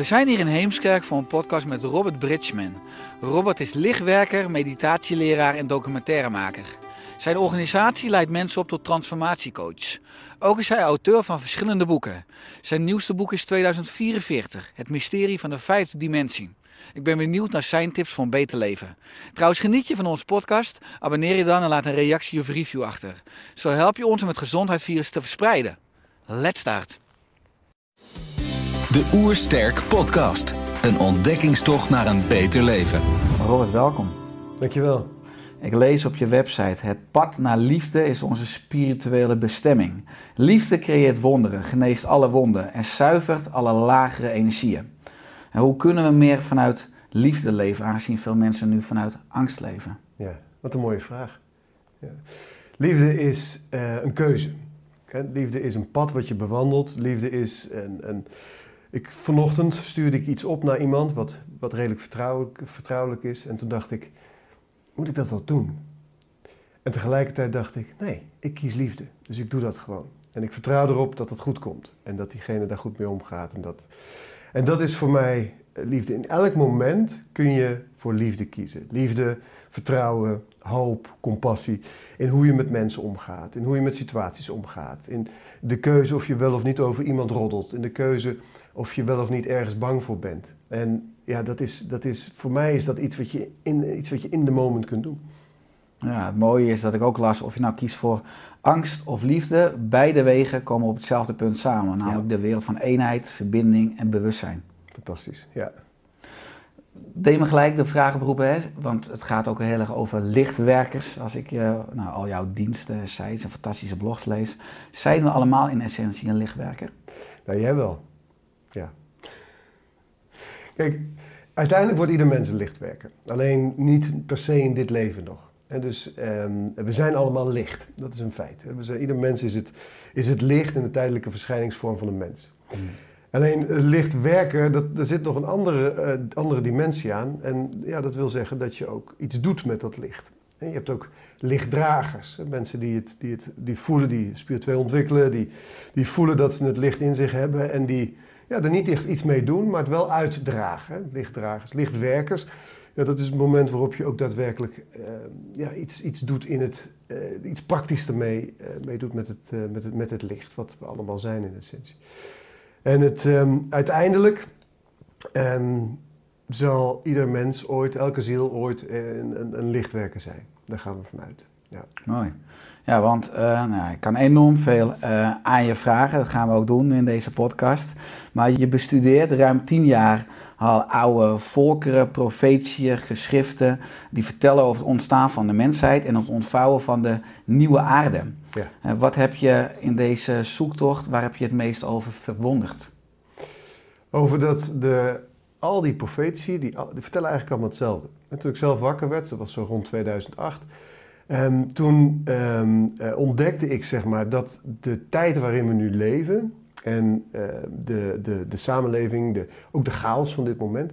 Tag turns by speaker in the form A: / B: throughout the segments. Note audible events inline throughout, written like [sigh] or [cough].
A: We zijn hier in Heemskerk voor een podcast met Robert Bridgman. Robert is lichtwerker, meditatieleraar en documentairemaker. Zijn organisatie leidt mensen op tot transformatiecoach. Ook is hij auteur van verschillende boeken. Zijn nieuwste boek is 2044, Het mysterie van de vijfde dimensie. Ik ben benieuwd naar zijn tips voor een beter leven. Trouwens, geniet je van onze podcast? Abonneer je dan en laat een reactie of review achter. Zo help je ons om het gezondheidsvirus te verspreiden. Let's start.
B: De Oersterk Podcast. Een ontdekkingstocht naar een beter leven.
A: Robert, welkom.
C: Dankjewel.
A: Ik lees op je website: Het pad naar liefde is onze spirituele bestemming. Liefde creëert wonderen, geneest alle wonden en zuivert alle lagere energieën. En hoe kunnen we meer vanuit liefde leven, aangezien veel mensen nu vanuit angst leven?
C: Ja, wat een mooie vraag. Ja. Liefde is eh, een keuze. Hè, Liefde is een pad wat je bewandelt. Liefde is een, een... Ik, vanochtend stuurde ik iets op naar iemand wat, wat redelijk vertrouwelijk, vertrouwelijk is. En toen dacht ik, moet ik dat wel doen? En tegelijkertijd dacht ik, nee, ik kies liefde. Dus ik doe dat gewoon. En ik vertrouw erop dat het goed komt. En dat diegene daar goed mee omgaat. En dat, en dat is voor mij eh, liefde. In elk moment kun je voor liefde kiezen. Liefde, vertrouwen, hoop, compassie. In hoe je met mensen omgaat. In hoe je met situaties omgaat. In de keuze of je wel of niet over iemand roddelt. In de keuze of je wel of niet ergens bang voor bent. En ja, dat is, dat is, voor mij is dat iets wat, je in, iets wat je in de moment kunt doen.
A: Ja, het mooie is dat ik ook las of je nou kiest voor angst of liefde. Beide wegen komen op hetzelfde punt samen. Namelijk de wereld van eenheid, verbinding en bewustzijn.
C: Fantastisch, ja.
A: Deed me gelijk de vraag oproepen, hè? want het gaat ook heel erg over lichtwerkers. Als ik je, nou, al jouw diensten, sites en fantastische blogs lees. Zijn we allemaal in essentie een lichtwerker?
C: Nou, jij wel. Ja. Kijk, uiteindelijk wordt ieder mens een lichtwerker. Alleen niet per se in dit leven nog. En dus ehm, we zijn allemaal licht. Dat is een feit. Ieder mens is het, is het licht in de tijdelijke verschijningsvorm van een mens. Alleen lichtwerker, dat, zit nog een andere, eh, andere dimensie aan. En ja, dat wil zeggen dat je ook iets doet met dat licht. Je hebt ook lichtdragers. Mensen die, het, die, het, die voelen, die spiritueel ontwikkelen, die, die voelen dat ze het licht in zich hebben en die ja, er niet echt iets mee doen, maar het wel uitdragen. hè. Lichtdragers, lichtwerkers. Ja, dat is het moment waarop je ook daadwerkelijk eh, ja, iets, iets doet in het, eh, iets praktisch ermee mee doet met het, met, het, met het licht, wat we allemaal zijn in essentie. En het, ehm, uiteindelijk ehm, zal ieder mens ooit, elke ziel ooit een, een, een lichtwerker zijn. Daar gaan we vanuit. Ja.
A: Mooi. Ja, want eh, nou, ik kan enorm veel eh, aan je vragen. Dat gaan we ook doen in deze podcast. Maar je bestudeert ruim tien jaar al oude volkeren, profetieën, geschriften... die vertellen over het ontstaan van de mensheid... en het ontvouwen van de nieuwe aarde.
C: Ja.
A: Eh, wat heb je in deze zoektocht, waar heb je het meest over verwonderd?
C: Over dat de, al die profetie, die, die vertellen eigenlijk allemaal hetzelfde. En toen ik zelf wakker werd, dat was zo rond 2008... ehm, toen ehm, eh, ontdekte ik zeg maar, dat de tijd waarin we nu leven... en eh, de, de, de samenleving, de, ook de chaos van dit moment...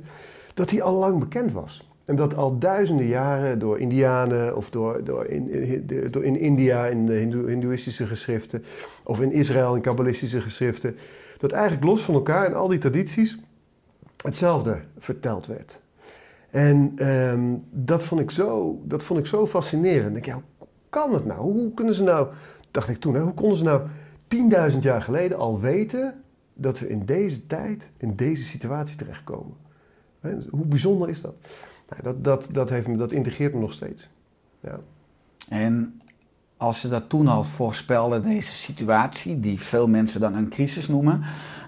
C: dat die al lang bekend was. En dat al duizenden jaren door Indianen of door, door, in, in- door in India in de hindoe- hindoeïstische geschriften... of in Israël in kabbalistische geschriften... dat eigenlijk los van elkaar in al die tradities hetzelfde verteld werd. En ehm, dat, vond ik zo, dat vond ik zo fascinerend. Ik dacht, ja, hoe kan het nou? Hoe kunnen ze nou, dacht ik toen, hoe konden ze nou 10.000 jaar geleden al weten dat we in deze tijd, in deze situatie terechtkomen? Dus hoe bijzonder is dat? Nou, dat, dat, dat, heeft me, dat integreert me nog steeds. Ja.
D: En als je dat toen al voorspelde, deze situatie, die veel mensen dan een crisis noemen,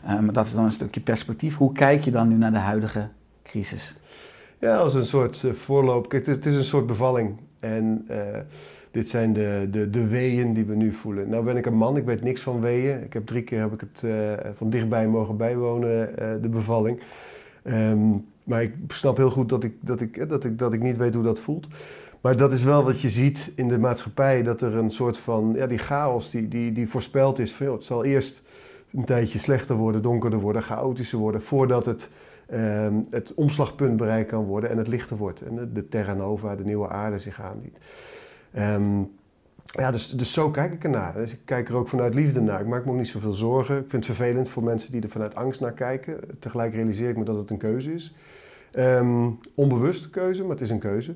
D: eh, maar dat is dan een stukje perspectief. Hoe kijk je dan nu naar de huidige crisis?
C: Ja, als een soort eh, voorloop. Kijk, het, is, het is een soort bevalling. En eh, dit zijn de, de, weeën die we nu voelen. Nou ben ik een man, ik weet niks van weeën. Ik heb drie keer heb ik het eh, van dichtbij mogen bijwonen, eh, de bevalling. Ehm, maar ik snap heel goed dat ik, dat, ik, dat, ik, dat ik niet weet hoe dat voelt. Maar dat is wel wat je ziet in de maatschappij. Dat er een soort van, ja, die chaos die, die, die voorspeld is. Het zal eerst een tijdje slechter worden, donkerder worden, chaotischer worden. Voordat het, ehm, het omslagpunt bereikt kan worden en het lichter wordt. En de, de Terra Nova, de nieuwe aarde zich aandient. Ehm, ja, dus, dus zo kijk ik ernaar. Dus ik kijk er ook vanuit liefde naar. Ik maak me ook niet zoveel zorgen. Ik vind het vervelend voor mensen die er vanuit angst naar kijken. Tegelijk realiseer ik me dat het een keuze is. Ehm onbewuste keuze, maar het is een keuze.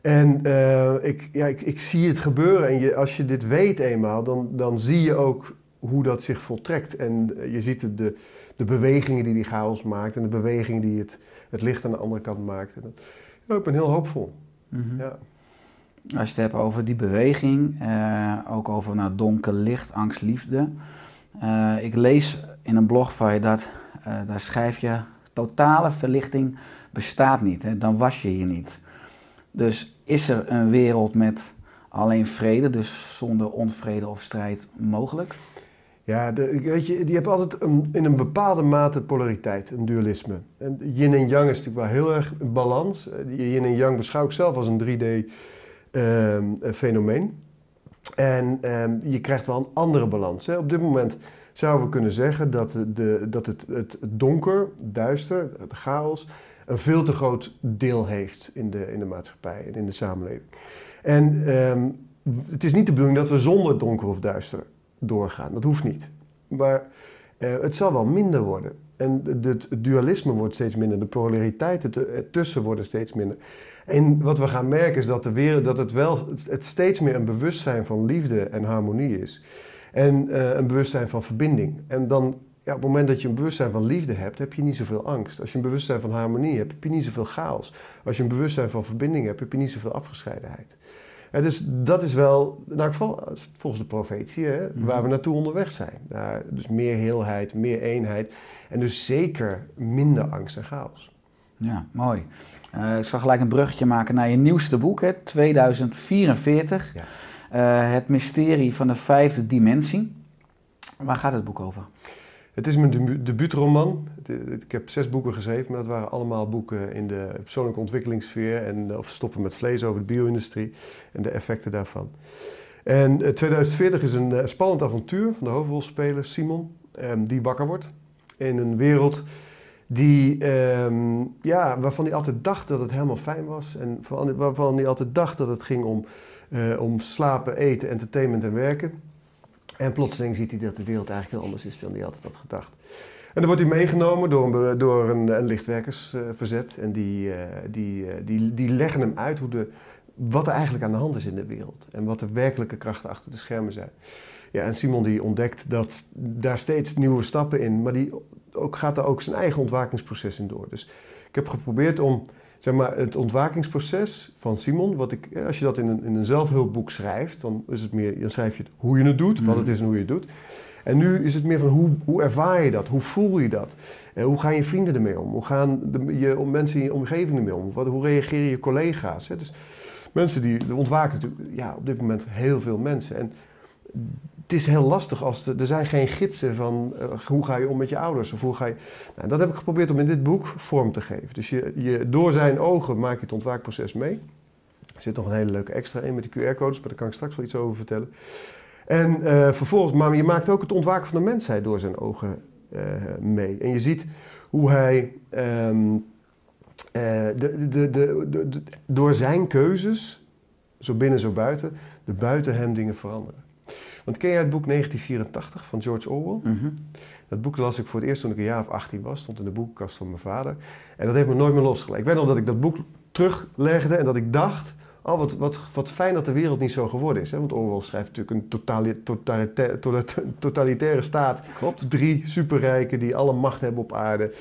C: En eh, ik, ja, ik, ik zie het gebeuren. En je, als je dit weet eenmaal, dan, dan zie je ook hoe dat zich voltrekt. En eh, je ziet de, de, de bewegingen die die chaos maakt. En de bewegingen die het, het licht aan de andere kant maakt. En dat, ja, ik ben heel hoopvol. Ja.
D: Als je het hebt over die beweging, eh, ook over nou, donker, licht, angst, liefde. Eh, ik lees in een blog van je dat, eh, daar schrijf je, totale verlichting bestaat niet. Hè? Dan was je hier niet. Dus is er een wereld met alleen vrede, dus zonder onvrede of strijd mogelijk?
C: Ja, de, weet je, die hebben altijd een, in een bepaalde mate polariteit, een dualisme. En yin en yang is natuurlijk wel heel erg een balans. Yin en yang beschouw ik zelf als een 3D-fenomeen. en ehm, je krijgt wel een andere balans. Hè. Op dit moment zouden we kunnen zeggen dat, de- dat het, het donker, duister, het chaos, een veel te groot deel heeft in de, in de maatschappij en in de samenleving. En ehm, het is niet de bedoeling dat we zonder donker of duister doorgaan. Dat hoeft niet. Maar eh, het zal wel minder worden. En de- het dualisme wordt steeds minder. De polariteiten te- ertussen worden steeds minder. En wat we gaan merken is dat, de wereld, dat het wel het, steeds meer een bewustzijn van liefde en harmonie is. En eh, een bewustzijn van verbinding. En dan, ja, op het moment dat je een bewustzijn van liefde hebt, heb je niet zoveel angst. Als je een bewustzijn van harmonie hebt, heb je niet zoveel chaos. Als je een bewustzijn van verbinding hebt, heb je niet zoveel afgescheidenheid. Ja, dus dat is wel, geval volgens de profetie, hè, waar we naartoe onderweg zijn. Dus meer heelheid, meer eenheid en dus zeker minder angst en chaos.
D: Ja, mooi. Eh, ik zal gelijk een bruggetje maken naar je nieuwste boek, hè, 2044.
C: Ja.
D: Eh, het mysterie van de vijfde dimensie. Waar gaat het boek over?
C: Het is mijn debu- debuutroman. Ik heb zes boeken geschreven, maar dat waren allemaal boeken in de persoonlijke ontwikkelingssfeer. En, eh, of stoppen met vlees over de bio-industrie en de effecten daarvan. En eh, 2040 is een spannend avontuur van de hoofdrolspeler Simon, ehm, die wakker wordt in een wereld die, ehm, ja, waarvan hij altijd dacht dat het helemaal fijn was. En van- waarvan hij altijd dacht dat het ging om, eh, om slapen, eten, entertainment en werken. En plotseling ziet hij dat de wereld eigenlijk heel anders is dan hij altijd had gedacht. En dan wordt hij meegenomen door een, door een, lichtwerkersverzet. en die, eh, die, eh, die, die leggen hem uit hoe de, wat er eigenlijk aan de hand is in de wereld. En wat de werkelijke krachten achter de schermen zijn. Ja, en Simon die ontdekt dat daar steeds nieuwe stappen in, maar die ook, gaat daar ook zijn eigen ontwakingsproces in door. Dus ik heb geprobeerd om zeg maar, het ontwakingsproces van Simon, wat ik, eh, als je dat in een, in een zelfhulpboek schrijft, dan, is het meer, dan schrijf je het hoe je het doet, wat het is en hoe je het doet. En nu is het meer van hoe, hoe ervaar je dat? Hoe voel je dat? En hoe gaan je vrienden ermee om? Hoe gaan de, je mensen in je omgeving ermee om? Wat, hoe reageren je collega's? Hè? Dus mensen die ontwaken natuurlijk, ja, op dit moment heel veel mensen. En het is heel lastig als er, er zijn geen gidsen van eh, hoe ga je om met je ouders of hoe ga je. Nou, dat heb ik geprobeerd om in dit boek vorm te geven. Dus je, je, door zijn ogen maak je het ontwaakproces mee. Er zit nog een hele leuke extra in met de QR-codes, maar daar kan ik straks wel iets over vertellen. En eh, vervolgens, maar je maakt ook het ontwaken van de mensheid door zijn ogen eh, mee. En je ziet hoe hij ehm, eh, de, de, de, de, de- door zijn keuzes, zo binnen zo buiten, de buiten hem dingen veranderen. Want ken jij het boek 1984 van George Orwell?
D: Mhm.
C: Dat boek las ik voor het eerst toen ik een jaar of 18 was. Stond in de boekenkast van mijn vader. En dat heeft me nooit meer losgelaten. Ik weet nog dat ik dat boek teruglegde en dat ik dacht... Oh, wat, wat, wat fijn dat de wereld niet zo geworden is. Hè? Want Orwell schrijft natuurlijk een totali- totalita- totalita- totalitaire staat.
D: Klopt.
C: Drie superrijken die alle macht hebben op aarde.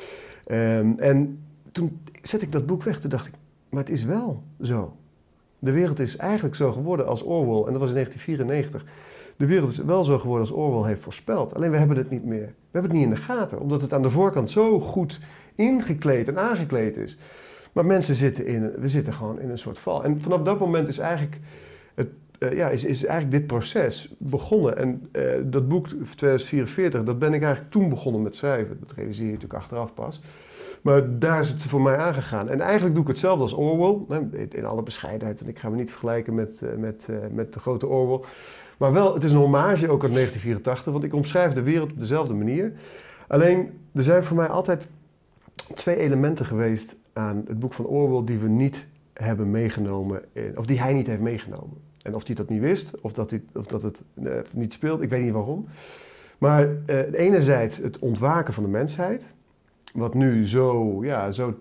C: Ehm, en toen zet ik dat boek weg. Toen dacht ik, maar het is wel zo. De wereld is eigenlijk zo geworden als Orwell, en dat was in 1994. De wereld is wel zo geworden als Orwell heeft voorspeld. Alleen we hebben het niet meer. We hebben het niet in de gaten, omdat het aan de voorkant zo goed ingekleed en aangekleed is. Maar mensen zitten in, we zitten gewoon in een soort val. En vanaf dat moment is eigenlijk, het, eh, ja, is, is eigenlijk dit proces begonnen. En eh, dat boek 2044, dat ben ik eigenlijk toen begonnen met schrijven. Dat realiseer je natuurlijk achteraf pas. Maar daar is het voor mij aangegaan. En eigenlijk doe ik hetzelfde als Orwell. In alle bescheidenheid. En ik ga me niet vergelijken met, eh, met, met de grote Orwell. Maar wel, het is een hommage ook aan 1984. Want ik omschrijf de wereld op dezelfde manier. Alleen, er zijn voor mij altijd twee elementen geweest aan het boek van Orwell die we niet hebben meegenomen. in- of die hij niet heeft meegenomen. En of hij dat niet wist, of dat, of dat het eh, niet speelt, ik weet niet waarom. Maar eh, enerzijds het ontwaken van de mensheid, wat nu zo, ja, zo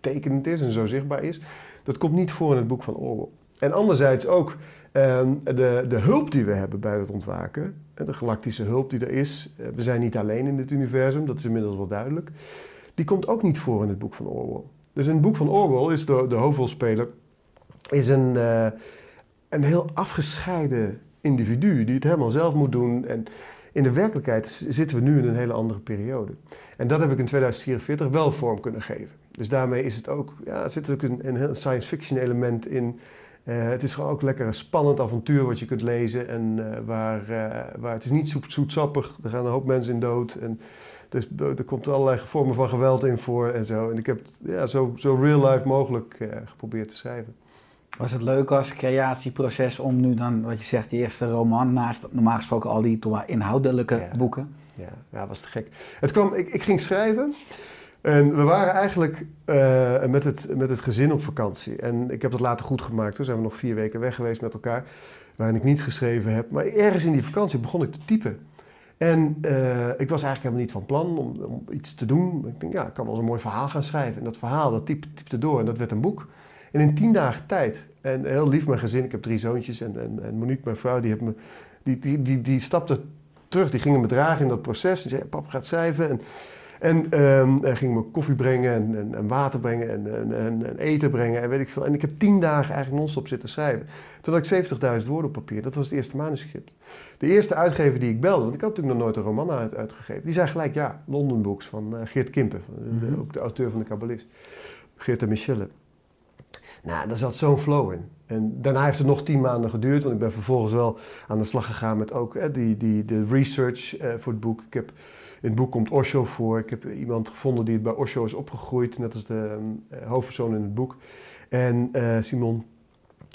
C: tekenend is en zo zichtbaar is, dat komt niet voor in het boek van Orwell. En anderzijds ook ehm, de, de hulp die we hebben bij het ontwaken, eh, de galactische hulp die er is. Eh, we zijn niet alleen in dit universum, dat is inmiddels wel duidelijk. Die komt ook niet voor in het boek van Orwell. Dus in het boek van Orwell is de, de hoofdrolspeler is een, eh, een heel afgescheiden individu die het helemaal zelf moet doen. En in de werkelijkheid zitten we nu in een hele andere periode. En dat heb ik in 2044 wel vorm kunnen geven. Dus daarmee is het ook, ja, er zit ook een, een heel science fiction element in. Eh, het is gewoon ook lekker een spannend avontuur wat je kunt lezen. En eh, waar, eh, waar het is niet zoet, zoetsappig. Er gaan een hoop mensen in dood. En dus er komt allerlei vormen van geweld in voor en zo. En ik heb het ja, zo, zo real life mogelijk geprobeerd te schrijven.
D: Was het leuk als creatieproces om nu dan, wat je zegt, die eerste roman, naast normaal gesproken al die inhoudelijke
C: Ja.
D: boeken?
C: Ja, ja was te gek. Het kwam, ik, ik ging schrijven en we waren eigenlijk eh, met, het, met het gezin op vakantie. En ik heb dat later goed gemaakt. Toen zijn we nog vier weken weg geweest met elkaar, waarin ik niet geschreven heb. Maar ergens in die vakantie begon ik te typen. En eh, ik was eigenlijk helemaal niet van plan om, om iets te doen. Ik denk, ja, ik kan wel eens een mooi verhaal gaan schrijven. En dat verhaal, dat typ- typte door en dat werd een boek. En in tien dagen tijd, en heel lief mijn gezin, ik heb drie zoontjes en, en, en Monique, mijn vrouw, die, heeft me, die, die, die, die stapte terug, die gingen me dragen in dat proces. Die zei, pap gaat schrijven. En, en ehm, hij ging me koffie brengen en, en, en water brengen en, en, en, en eten brengen en weet ik veel. En ik heb tien dagen eigenlijk non-stop zitten schrijven. Toen had ik 70.000 woorden op papier, dat was het eerste manuscript. De eerste uitgever die ik belde, want ik had natuurlijk nog nooit een roman uit, uitgegeven, die zei gelijk ja, London Books van eh, Geert Kimpen, van de- de-
D: Mhm.
C: ook de auteur van de Kabbalist. Geert en Michelle. Nou, daar zat zo'n flow in. En daarna heeft het nog tien maanden geduurd, want ik ben vervolgens wel aan de slag gegaan met ook eh, die, die, de research eh, voor het boek. Ik heb, in het boek komt Osho voor. Ik heb iemand gevonden die bij Osho is opgegroeid, net als de eh, hoofdpersoon in het boek. En eh, Simon.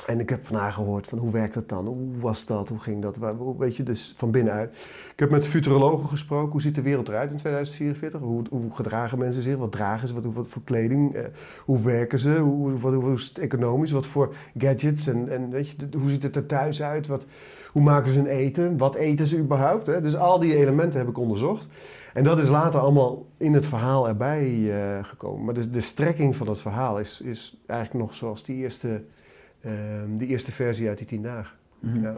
C: En ik heb van haar gehoord van hoe werkt dat dan? Hoe was dat? Hoe ging dat? Weet je, dus van binnenuit. Ik heb met futurologen gesproken. Hoe ziet de wereld eruit in 2044? Hoe, hoe gedragen mensen zich? Wat dragen ze? Wat, voor kleding? Eh, hoe werken ze? Hoe, wat, hoe is het economisch? Wat voor gadgets? En, en weet je, hoe ziet het er thuis uit? Wat, hoe maken ze hun eten? Wat eten ze überhaupt? Hè? Dus al die elementen heb ik onderzocht. En dat is later allemaal in het verhaal erbij eh, gekomen. Maar de, de strekking van het verhaal is, is eigenlijk nog zoals die eerste, ehm, die eerste versie uit die tien dagen.
D: Mhm.
C: Ja.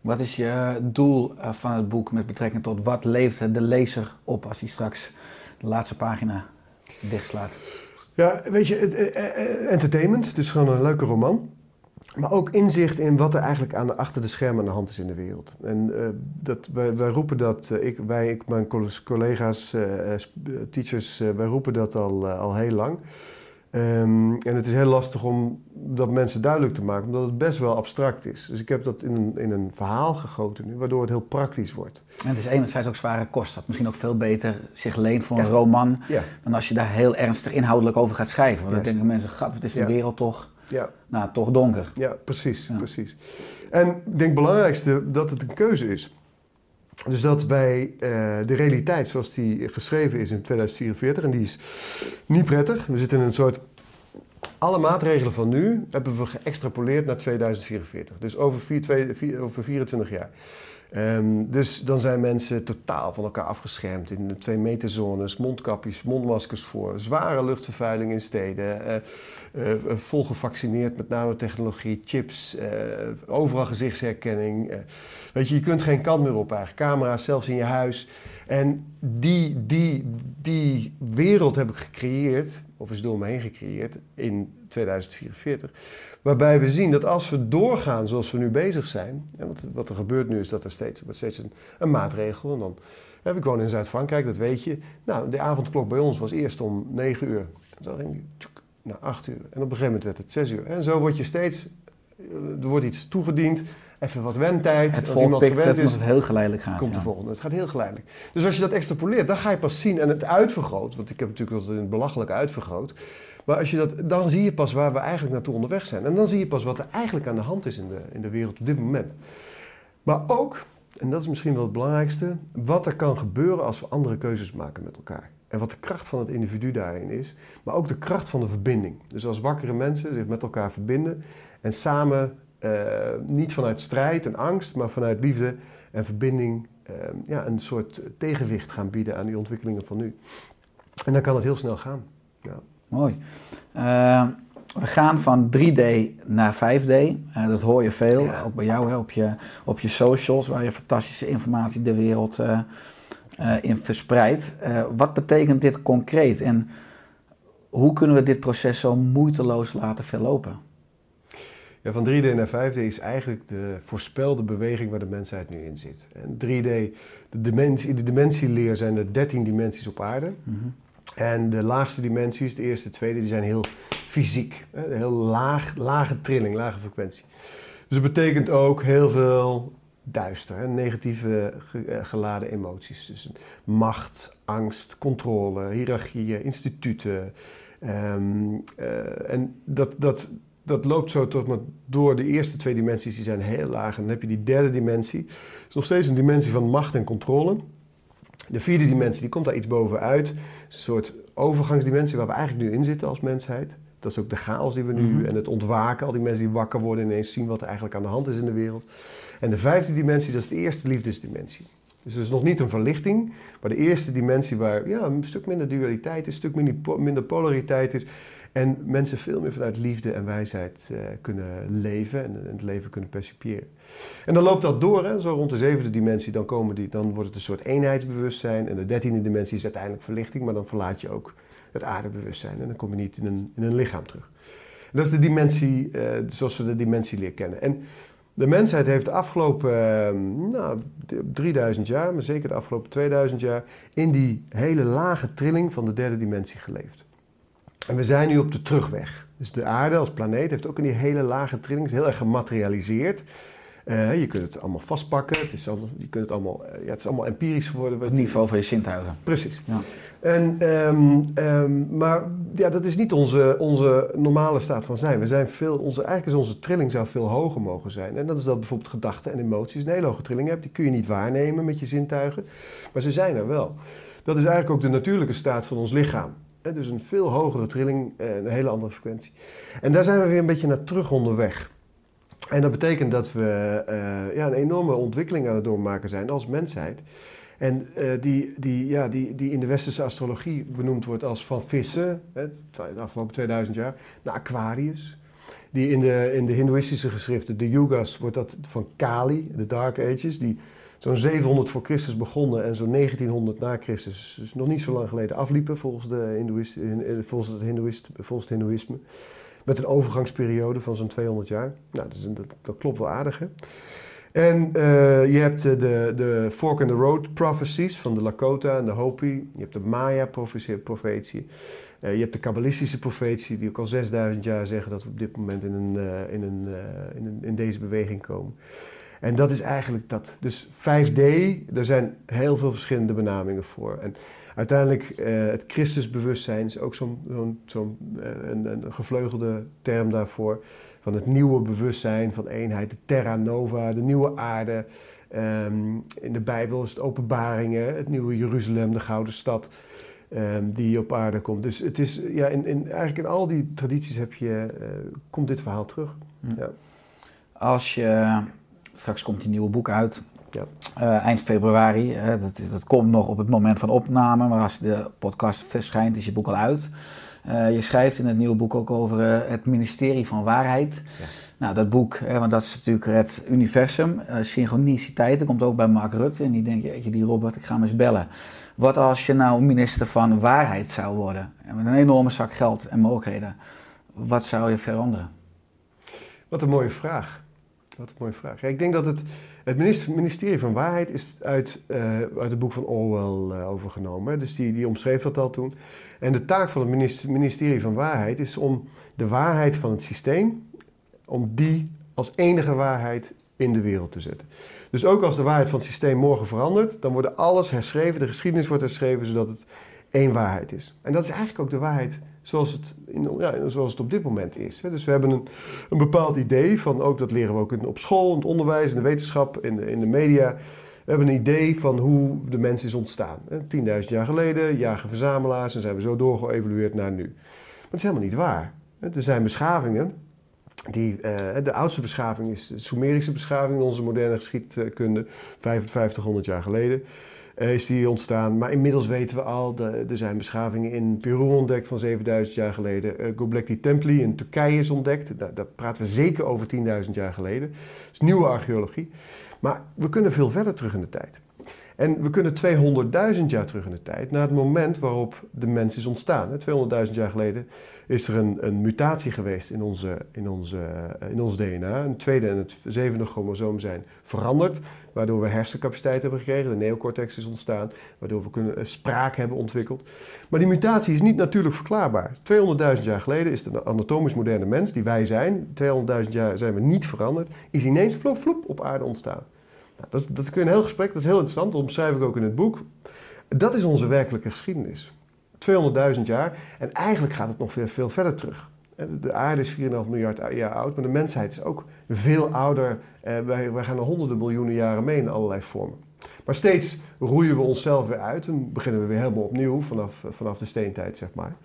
D: Wat is je doel eh, van het boek met betrekking tot wat levert de lezer op als hij straks de laatste pagina dichtslaat?
C: Ja, weet je, eh, entertainment. Het is gewoon een leuke roman. Maar ook inzicht in wat er eigenlijk aan de, achter de schermen aan de hand is in de wereld. En eh, dat, wij, wij roepen dat, eh, ik, wij, ik, mijn col- collega's, eh, teachers, wij roepen dat al, al heel lang. Ehm, en het is heel lastig om dat mensen duidelijk te maken, omdat het best wel abstract is. Dus ik heb dat in een, in een verhaal gegoten nu, waardoor het heel praktisch wordt.
D: En het is enerzijds ook zware kost, dat misschien ook veel beter zich leent voor een
C: Ja.
D: roman
C: Ja,
D: dan als je daar heel ernstig inhoudelijk over gaat schrijven. Want dan
C: Juist.
D: denken mensen, gat, wat is de
C: Ja.
D: wereld toch,
C: ja.
D: nou, toch donker.
C: Ja, precies,
D: Ja.
C: precies. En ik denk het belangrijkste dat het een keuze is. Dus dat wij eh, de realiteit zoals die geschreven is in 2044, en die is niet prettig. We zitten in een soort. Alle maatregelen van nu hebben we geëxtrapoleerd naar 2044. Dus over, vier, twee, vier- over 24 jaar. Ehm, dus dan zijn mensen totaal van elkaar afgeschermd in de twee meter zones, mondkapjes, mondmaskers voor, zware luchtvervuiling in steden, eh, eh, vol gevaccineerd met nanotechnologie, chips, overal gezichtsherkenning. weet je, je kunt geen kant meer op eigenlijk. Camera's, zelfs in je huis. En die, die, die wereld heb ik gecreëerd of is door me heen gecreëerd in 2044. Waarbij we zien dat als we doorgaan zoals we nu bezig zijn, en wat, wat er gebeurt nu is dat er steeds, wordt steeds een, een maatregel. En dan, ik woon in Zuid-Frankrijk, dat weet je. Nou, de avondklok bij ons was eerst om 9 uur. Dan ging die tjoek, naar 8 uur. En op een gegeven moment werd het 6 uur. En zo word je steeds, eh, er wordt iets toegediend, even wat wendtijd.
A: Het
C: Als iemand gewend is,
A: het heel geleidelijk gaat.
C: komt de volgende. Het gaat heel geleidelijk. Dus als je dat extrapoleert, dan ga je pas zien en het uitvergroot. Want ik heb natuurlijk het belachelijke uitvergroot. Maar als je dat, dan zie je pas waar we eigenlijk naartoe onderweg zijn. En dan zie je pas wat er eigenlijk aan de hand is in de, in de wereld op dit moment. Maar ook, en dat is misschien wel het belangrijkste, wat er kan gebeuren als we andere keuzes maken met elkaar. En wat de kracht van het individu daarin is, maar ook de kracht van de verbinding. Dus als wakkere mensen zich met elkaar verbinden en samen, eh, niet vanuit strijd en angst, maar vanuit liefde en verbinding, eh, ja, een soort tegenwicht gaan bieden aan die ontwikkelingen van nu. En dan kan het heel snel gaan.
A: Mooi. Eh, we gaan van 3D naar 5D. Eh, dat hoor je veel, ook bij jou hè, op, je, op je socials, waar je fantastische informatie de wereld eh, eh, in verspreidt. Wat betekent dit concreet en hoe kunnen we dit proces zo moeiteloos laten verlopen?
C: Ja, van 3D naar 5D is eigenlijk de voorspelde beweging waar de mensheid nu in zit. En 3D, de dimensie, in de dimentieleer zijn er 13 dimensies op aarde. En de laagste dimensies, de eerste, tweede, die zijn heel fysiek. Heel laag, lage trilling, lage frequentie. Dus dat betekent ook heel veel duister, hè, negatieve eh, geladen emoties. Dus macht, angst, controle, hiërarchieën, instituten. Ehm, eh, en dat, dat, dat loopt zo tot maar door de eerste twee dimensies, die zijn heel laag. En dan heb je die derde dimensie. Dat is nog steeds een dimensie van macht en controle. De vierde dimensie die komt daar iets bovenuit. Een soort overgangsdimensie waar we eigenlijk nu in zitten als mensheid. Dat is ook de chaos die we nu
A: Mhm.
C: en het ontwaken. Al die mensen die wakker worden en ineens zien wat er eigenlijk aan de hand is in de wereld. En de vijfde dimensie, dat is de eerste liefdesdimensie. Dus het is nog niet een verlichting, maar de eerste dimensie waar ja, een stuk minder dualiteit is, een stuk minder polariteit is. En mensen veel meer vanuit liefde en wijsheid eh, kunnen leven en, het leven kunnen percipiëren. En dan loopt dat door, hè, zo rond de zevende dimensie, dan, komen die, dan wordt het een soort eenheidsbewustzijn. En de dertiende dimensie is uiteindelijk verlichting, maar dan verlaat je ook het aardebewustzijn en dan kom je niet in een, in een lichaam terug. Dat is de dimensie eh, zoals we de dimensie leren kennen. En de mensheid heeft de afgelopen eh, nou, d- 3000 jaar, maar zeker de afgelopen 2000 jaar, in die hele lage trilling van de derde dimensie geleefd. En we zijn nu op de terugweg. Dus de aarde als planeet heeft ook in die hele lage trilling, is heel erg gematerialiseerd. Eh, je kunt het allemaal vastpakken, het is allemaal, je kunt het, allemaal, eh, ja, het is allemaal empirisch geworden.
A: Op het niveau van je zintuigen.
C: Precies.
A: Ja.
C: En, ehm, ehm, maar ja, dat is niet onze, onze normale staat van zijn. We zijn veel, onze, eigenlijk is onze trilling zou veel hoger mogen zijn. En dat is dat bijvoorbeeld gedachten en emoties een hele hoge trilling hebt. Die kun je niet waarnemen met je zintuigen, maar ze zijn er wel. Dat is eigenlijk ook de natuurlijke staat van ons lichaam. Dus een veel hogere trilling, eh, een hele andere frequentie. En daar zijn we weer een beetje naar terug onderweg. En dat betekent dat we eh, ja, een enorme ontwikkeling aan het doormaken zijn als mensheid. En eh, die, die, ja, die, die in de westerse astrologie benoemd wordt als van vissen, hè, de afgelopen 2000 jaar, naar Aquarius. Die in de, in de hindoeïstische geschriften, de yugas, wordt dat van Kali, de Dark Ages, die zo'n 700 voor Christus begonnen en zo'n 1900 na Christus, dus nog niet zo lang geleden, afliepen volgens, de Hindoeïst, eh, volgens, het, Hindoeïst, volgens het Hindoeïsme. Met een overgangsperiode van zo'n 200 jaar. Nou, dat, dat, klopt wel aardig, hè? En eh, je hebt eh, de, de Fork in the Road prophecies van de Lakota en de Hopi. Je hebt de Maya-profetie. je hebt de Kabbalistische profetie, die ook al 6000 jaar zeggen dat we op dit moment in, een, eh, in, een, eh, in, een, in deze beweging komen. En dat is eigenlijk dat. Dus 5D, er zijn heel veel verschillende benamingen voor. En uiteindelijk, eh, het Christusbewustzijn is ook zo'n zo'n zo'n, eh, een, een gevleugelde term daarvoor. Van het nieuwe bewustzijn van eenheid, de terra nova, de nieuwe aarde. Ehm, in de Bijbel is het openbaringen, het nieuwe Jeruzalem, de gouden stad. ehm, die op aarde komt. Dus het is, ja, in, in, eigenlijk in al die tradities heb je, eh, komt dit verhaal terug. Ja.
A: Als je, straks komt je nieuwe boek uit,
C: Ja.
A: eh, eind februari. hè, dat, dat komt nog op het moment van opname, maar als de podcast verschijnt is je boek al uit. Eh, je schrijft in het nieuwe boek ook over eh, het ministerie van waarheid.
C: Ja.
A: Nou, dat boek, hè, want dat is natuurlijk het universum, synchroniciteit, dat komt ook bij Mark Rutte. En die denkt, jeetje, die Robert, ik ga hem eens bellen. Wat als je nou minister van waarheid zou worden? En met een enorme zak geld en mogelijkheden. Wat zou je veranderen?
C: Wat een mooie vraag. Wat een mooie vraag. Ik denk dat het, het minister- ministerie van Waarheid is uit, eh, uit het boek van Orwell eh, overgenomen. Dus die, die omschreef dat al toen. En de taak van het minister- ministerie van Waarheid is om de waarheid van het systeem, om die als enige waarheid in de wereld te zetten. Dus ook als de waarheid van het systeem morgen verandert, dan wordt alles herschreven, de geschiedenis wordt herschreven, zodat het één waarheid is. En dat is eigenlijk ook de waarheid zoals het, in, ja, zoals het op dit moment is. Dus we hebben een, een bepaald idee van, ook dat leren we ook op school, in het onderwijs, in de wetenschap, in de, in de media. We hebben een idee van hoe de mens is ontstaan. hè. 10.000 jaar geleden, jager-verzamelaars, en zijn we zo doorgeëvolueerd naar nu. Maar het is helemaal niet waar. Er zijn beschavingen, die, eh, de oudste beschaving is de Sumerische beschaving in onze moderne geschiedkunde, 5500 jaar geleden eh, is die ontstaan. Maar inmiddels weten we al, er zijn beschavingen in Peru ontdekt van 7000 jaar geleden. Eh, Göbekli Templi in Turkije is ontdekt. Daar, daar praten we zeker over 10.000 jaar geleden. Dat is nieuwe archeologie. Maar we kunnen veel verder terug in de tijd. En we kunnen 200.000 jaar terug in de tijd, naar het moment waarop de mens is ontstaan. Hè, 200.000 jaar geleden is er een, een mutatie geweest in, onze, in, onze, eh, in ons DNA. Een tweede en het zevende chromosoom zijn veranderd, waardoor we hersencapaciteit hebben gekregen. De neocortex is ontstaan, waardoor we kunnen, eh, spraak hebben ontwikkeld. Maar die mutatie is niet natuurlijk verklaarbaar. 200.000 jaar geleden is de anatomisch moderne mens, die wij zijn, 200.000 jaar zijn we niet veranderd, is ineens vloep, vloep op aarde ontstaan. Nou, dat, is, dat kun je een heel gesprek, dat is heel interessant, dat omschrijf ik ook in het boek. Dat is onze werkelijke geschiedenis. 200.000 jaar en eigenlijk gaat het nog veel, veel verder terug. Eh, De aarde is 4,5 miljard jaar oud, maar de mensheid is ook veel ouder. Eh, wij, gaan er honderden miljoenen jaren mee in allerlei vormen. Maar steeds roeien we onszelf weer uit en beginnen we weer helemaal opnieuw vanaf, vanaf de steentijd, zeg maar.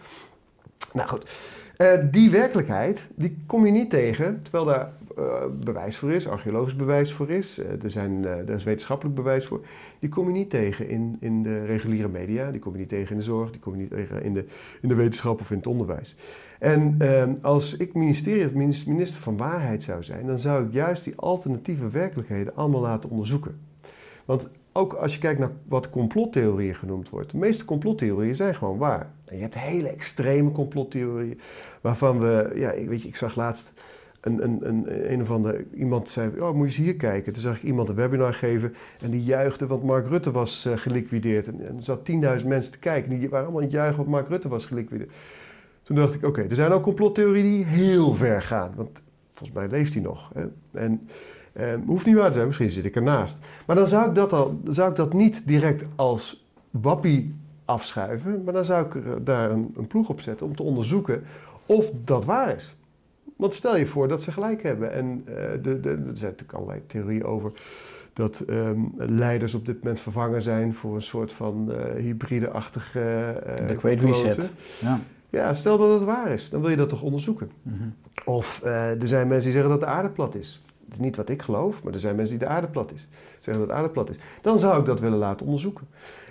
C: Nou goed, Eh, die werkelijkheid die kom je niet tegen, terwijl daar eh, bewijs voor is, archeologisch bewijs voor is, eh, er, zijn, eh, er is wetenschappelijk bewijs voor. Die kom je niet tegen in, in de reguliere media, die kom je niet tegen in de zorg, die kom je niet tegen in de, in de wetenschap of in het onderwijs. En ehm, als ik ministerie of minister, van Waarheid zou zijn, dan zou ik juist die alternatieve werkelijkheden allemaal laten onderzoeken. Want ook als je kijkt naar wat complottheorieën genoemd wordt, de meeste complottheorieën zijn gewoon waar. En je hebt hele extreme complottheorieën, waarvan we, ja, ik, weet je, ik zag laatst een, een, een, een of andere, iemand zei, oh, moet je eens hier kijken. Toen zag ik iemand een webinar geven en die juichte, want Mark Rutte was eh, geliquideerd. En, en er zat 10.000 mensen te kijken, die waren allemaal aan het juichen, want Mark Rutte was geliquideerd. Toen dacht ik, oké, er zijn ook complottheorieën die heel ver gaan, want volgens mij leeft hij nog. Hè? En eh, hoeft niet waar te zijn, misschien zit ik ernaast. Maar dan zou ik dat, al, zou ik dat niet direct als wappie afschuiven, maar dan zou ik er daar een, een ploeg op zetten om te onderzoeken of dat waar is. Want stel je voor dat ze gelijk hebben. En eh, de, de, er zijn natuurlijk allerlei theorieën over dat ehm, leiders op dit moment vervangen zijn voor een soort van eh, hybride-achtige. eh,
A: De Great. Reset. Ja.
C: Ja, stel dat het waar is, dan wil je dat toch onderzoeken.
A: Mhm.
C: Of eh, er zijn mensen die zeggen dat de aarde plat is. Dat is niet wat ik geloof, maar er zijn mensen die de aarde plat is. Zeggen dat de aarde plat is. Dan zou ik dat willen laten onderzoeken.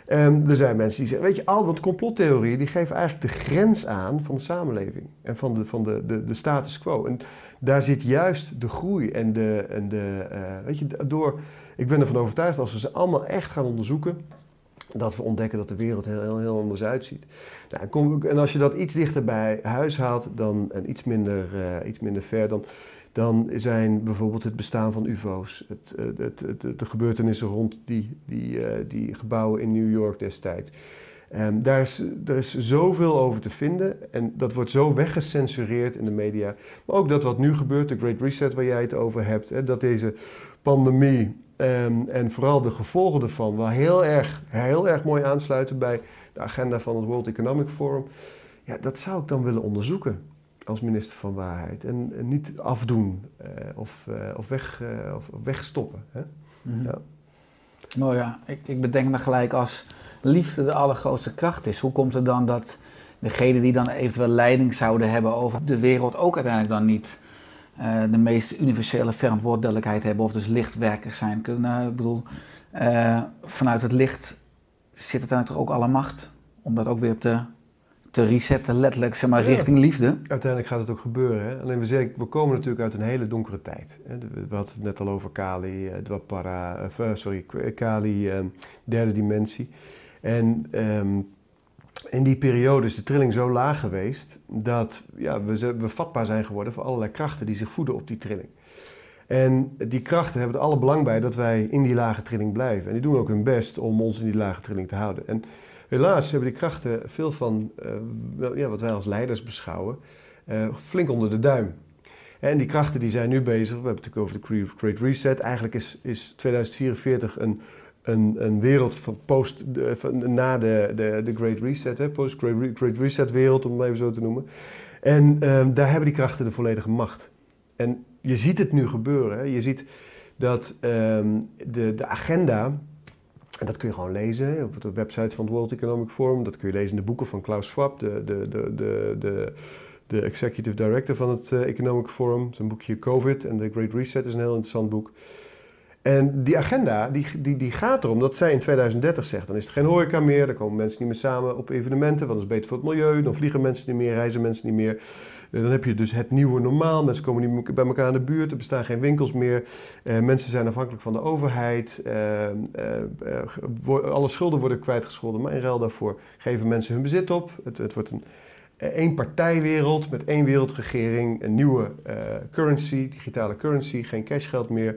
C: Ehm, er zijn mensen die zeggen, weet je, al dat complottheorieën die geven eigenlijk de grens aan van de samenleving en van de, van de, de, de status quo. En daar zit juist de groei en de, en de eh, weet je, door, ik ben ervan overtuigd als we ze allemaal echt gaan onderzoeken, dat we ontdekken dat de wereld heel, heel, heel anders uitziet. Nou, en, kom, en als je dat iets dichter bij huis haalt dan, en iets minder, eh, iets minder ver, dan, dan zijn bijvoorbeeld het bestaan van UFO's, het, het, de gebeurtenissen rond die, die, eh, die gebouwen in New York destijds. Ehm, daar, is, er is zoveel over te vinden en dat wordt zo weggecensureerd in de media. Maar ook dat wat nu gebeurt, de Great Reset waar jij het over hebt, hè, dat deze pandemie ehm, en vooral de gevolgen ervan wel heel erg, heel erg mooi aansluiten bij de agenda van het World Economic Forum. Ja, dat zou ik dan willen onderzoeken als minister van Waarheid. En, en niet afdoen eh, of, eh, of, weg, eh, of, of wegstoppen. Hè?
A: Mhm.
C: Ja.
A: Nou ja, ik, ik bedenk me gelijk als liefde de allergrootste kracht is. Hoe komt het dan dat degenen die dan eventueel leiding zouden hebben over de wereld ook uiteindelijk dan niet eh, de meest universele verantwoordelijkheid hebben of dus lichtwerkers zijn? Kunnen, eh, ik bedoel, eh, vanuit het licht zit uiteindelijk ook alle macht om dat ook weer te, te resetten, letterlijk, zeg maar,
C: Ja.
A: richting liefde.
C: Uiteindelijk gaat het ook gebeuren. Hè? Alleen we, zeggen, we komen natuurlijk uit een hele donkere tijd. Hè? We hadden het net al over Kali, Dwapara, sorry, Kali, derde dimensie. En ehm, in die periode is de trilling zo laag geweest dat ja, we, we vatbaar zijn geworden voor allerlei krachten die zich voeden op die trilling. En die krachten hebben er alle belang bij dat wij in die lage trilling blijven. En die doen ook hun best om ons in die lage trilling te houden. En helaas hebben die krachten veel van eh, ja, wat wij als leiders beschouwen, eh, flink onder de duim. En die krachten die zijn nu bezig, we hebben het natuurlijk over de Great Reset. Eigenlijk is, is 2044 een, een, een wereld van post, na de, de, de Great Reset, hè, post Great, Re- Great Reset wereld, om het even zo te noemen. En ehm, daar hebben die krachten de volledige macht. En je ziet het nu gebeuren. Hè. Je ziet dat ehm, de, de agenda, en dat kun je gewoon lezen op de website van het World Economic Forum, dat kun je lezen in de boeken van Klaus Schwab, de, de, de, de, de, de executive director van het eh, Economic Forum. Zijn boekje COVID en The Great Reset is een heel interessant boek. En die agenda die, die, die gaat erom dat zij in 2030 zegt: dan is er geen horeca meer, dan komen mensen niet meer samen op evenementen, want dat is beter voor het milieu, dan vliegen mensen niet meer, reizen mensen niet meer. Eh, Dan heb je dus het nieuwe normaal. Mensen komen niet meer bij elkaar in de buurt. Er bestaan geen winkels meer. Eh, mensen zijn afhankelijk van de overheid. Eh, eh, eh, alle schulden worden kwijtgescholden. Maar in ruil daarvoor geven mensen hun bezit op. Het, het wordt een één partijwereld met één wereldregering. Een nieuwe eh, currency, digitale currency. Geen cashgeld meer.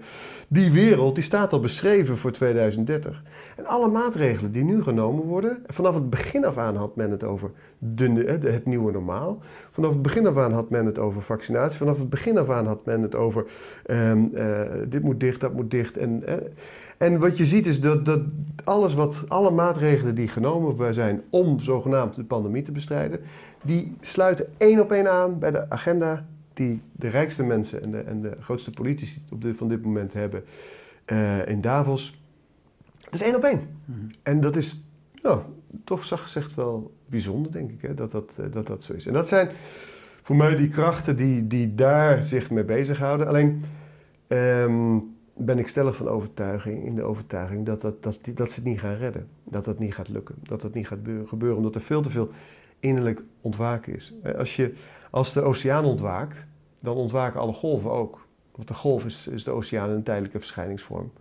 C: Die wereld die staat al beschreven voor 2030. En alle maatregelen die nu genomen worden. Vanaf het begin af aan had men het over eh, de- het nieuwe normaal. Vanaf het begin af aan had men het over vaccinatie. Vanaf het begin af aan had men het over ehm, eh, dit moet dicht, dat moet dicht. En, eh, en wat je ziet is dat, dat alles wat, alle maatregelen die genomen zijn om zogenaamd de pandemie te bestrijden, die sluiten één op één aan bij de agenda die de rijkste mensen en de, en de grootste politici op dit, van dit moment hebben eh, in Davos. Dat is één op één. En dat is nou, toch zacht gezegd wel bijzonder, denk ik, hè, dat, dat, eh, dat dat zo is. En dat zijn voor mij die krachten die, die daar zich mee bezighouden. Alleen ehm, ben ik stellig van overtuiging, in de overtuiging dat, dat, dat, dat ze het niet gaan redden. Dat dat niet gaat lukken. Dat dat niet gaat beur- gebeuren, omdat er veel te veel innerlijk ontwaken is. Eh, Als, je, als de oceaan ontwaakt, dan ontwaken alle golven ook. Want de golf is, is de oceaan een tijdelijke verschijningsvorm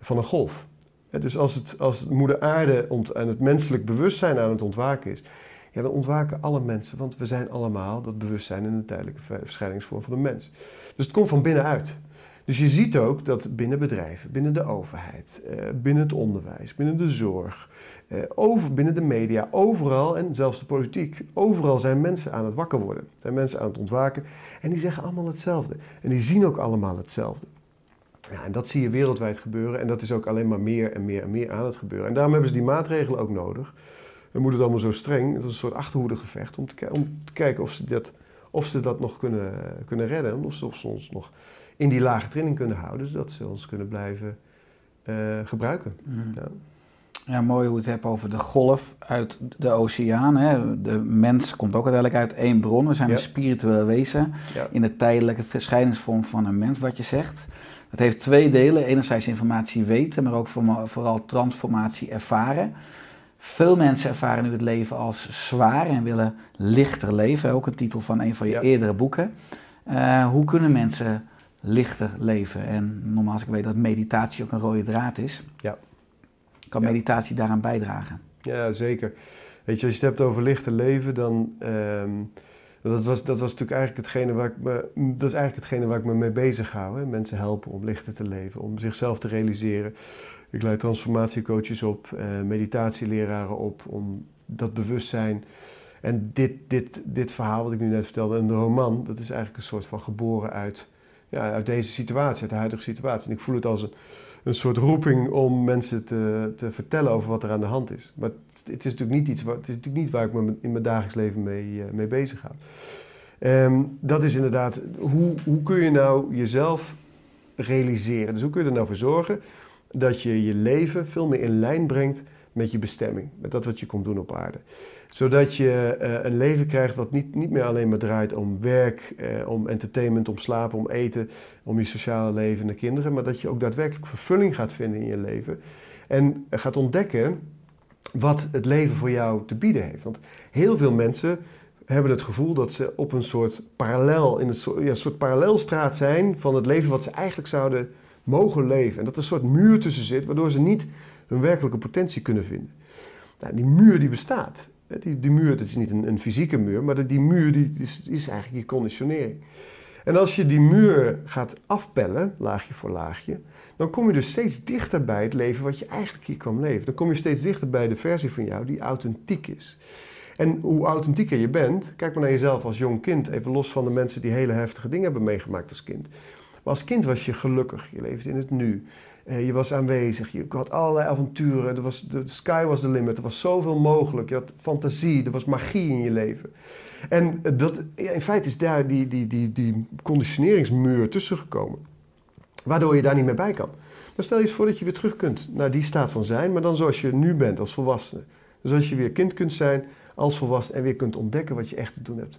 C: van een golf. Hè, Dus als, het, als moeder aarde en het menselijk bewustzijn aan het ontwaken is, ja, dan ontwaken alle mensen, want we zijn allemaal dat bewustzijn in een tijdelijke ver- verschijningsvorm van een mens. Dus het komt van binnenuit. Dus je ziet ook dat binnen bedrijven, binnen de overheid, eh, binnen het onderwijs, binnen de zorg, eh, over, binnen de media, overal en zelfs de politiek, overal zijn mensen aan het wakker worden. Zijn mensen aan het ontwaken en die zeggen allemaal hetzelfde. En die zien ook allemaal hetzelfde. Ja, en dat zie je wereldwijd gebeuren en dat is ook alleen maar meer en meer en meer aan het gebeuren. En daarom hebben ze die maatregelen ook nodig. Dan moet het allemaal zo streng. Het is een soort achterhoedegevecht om te, om te kijken of ze dat, of ze dat nog kunnen, kunnen redden. Of ze ons nog in die lage trilling kunnen houden, zodat ze ons kunnen blijven eh, gebruiken. Ja.
A: Ja, mooi hoe je het hebt over de golf uit de oceaan. Hè. De mens komt ook uiteindelijk uit één bron. We zijn
C: Ja.
A: een spiritueel wezen
C: Ja.
A: in de tijdelijke verschijningsvorm van een mens, wat je zegt. Dat heeft twee delen. Enerzijds informatie weten, maar ook vooral transformatie ervaren. Veel mensen ervaren nu het leven als zwaar en willen lichter leven. Ook een titel van een van je
C: Ja.
A: eerdere boeken. Eh, hoe kunnen mensen lichter leven? En nogmaals, ik weet dat meditatie ook een rode draad is.
C: Ja.
A: Kan
C: Ja.
A: meditatie daaraan bijdragen?
C: Ja, zeker. Weet je, als je het hebt over lichter leven, dan. ehm, dat, was, dat was natuurlijk eigenlijk hetgene waar ik me. Dat is eigenlijk hetgene waar ik me mee bezig hou. Hè? Mensen helpen om lichter te leven, om zichzelf te realiseren. Ik leid transformatiecoaches op, eh, meditatieleraren op, om dat bewustzijn. En dit, dit, dit verhaal wat ik nu net vertelde, een roman, dat is eigenlijk een soort van geboren uit, ja, uit deze situatie, uit de huidige situatie. En ik voel het als een, een soort roeping om mensen te, te vertellen over wat er aan de hand is. Maar het, is natuurlijk niet iets waar, het is natuurlijk niet waar ik me in mijn dagelijks leven mee, eh, mee bezig ga. Ehm, dat is inderdaad, hoe, hoe kun je nou jezelf realiseren? Dus hoe kun je er nou voor zorgen dat je je leven veel meer in lijn brengt met je bestemming, met dat wat je komt doen op aarde. Zodat je eh, een leven krijgt wat niet, niet meer alleen maar draait om werk, eh, om entertainment, om slapen, om eten, om je sociale leven en de kinderen, maar dat je ook daadwerkelijk vervulling gaat vinden in je leven en gaat ontdekken wat het leven voor jou te bieden heeft. Want heel veel mensen hebben het gevoel dat ze op een soort parallel, in ja, een soort parallelstraat zijn van het leven wat ze eigenlijk zouden mogen leven. En dat er een soort muur tussen zit, waardoor ze niet hun werkelijke potentie kunnen vinden. Nou, die muur die bestaat. Hè, Die, die muur, dat is niet een, een fysieke muur, maar die muur die is, is eigenlijk je conditionering. En als je die muur gaat afpellen, laagje voor laagje, dan kom je dus steeds dichter bij het leven wat je eigenlijk hier kwam leven. Dan kom je steeds dichter bij de versie van jou die authentiek is. En hoe authentieker je bent, kijk maar naar jezelf als jong kind, even los van de mensen die hele heftige dingen hebben meegemaakt als kind. Maar als kind was je gelukkig, je leefde in het nu. Eh, je was aanwezig, je had allerlei avonturen, er was, de sky was the limit, er was zoveel mogelijk, je had fantasie, er was magie in je leven. En eh, dat, in feite is daar die, die, die, die conditioneringsmuur tussen gekomen, waardoor je daar niet meer bij kan. Maar stel je eens voor dat je weer terug kunt naar die staat van zijn, maar dan zoals je nu bent als volwassene. Dus als je weer kind kunt zijn als volwassene en weer kunt ontdekken wat je echt te doen hebt.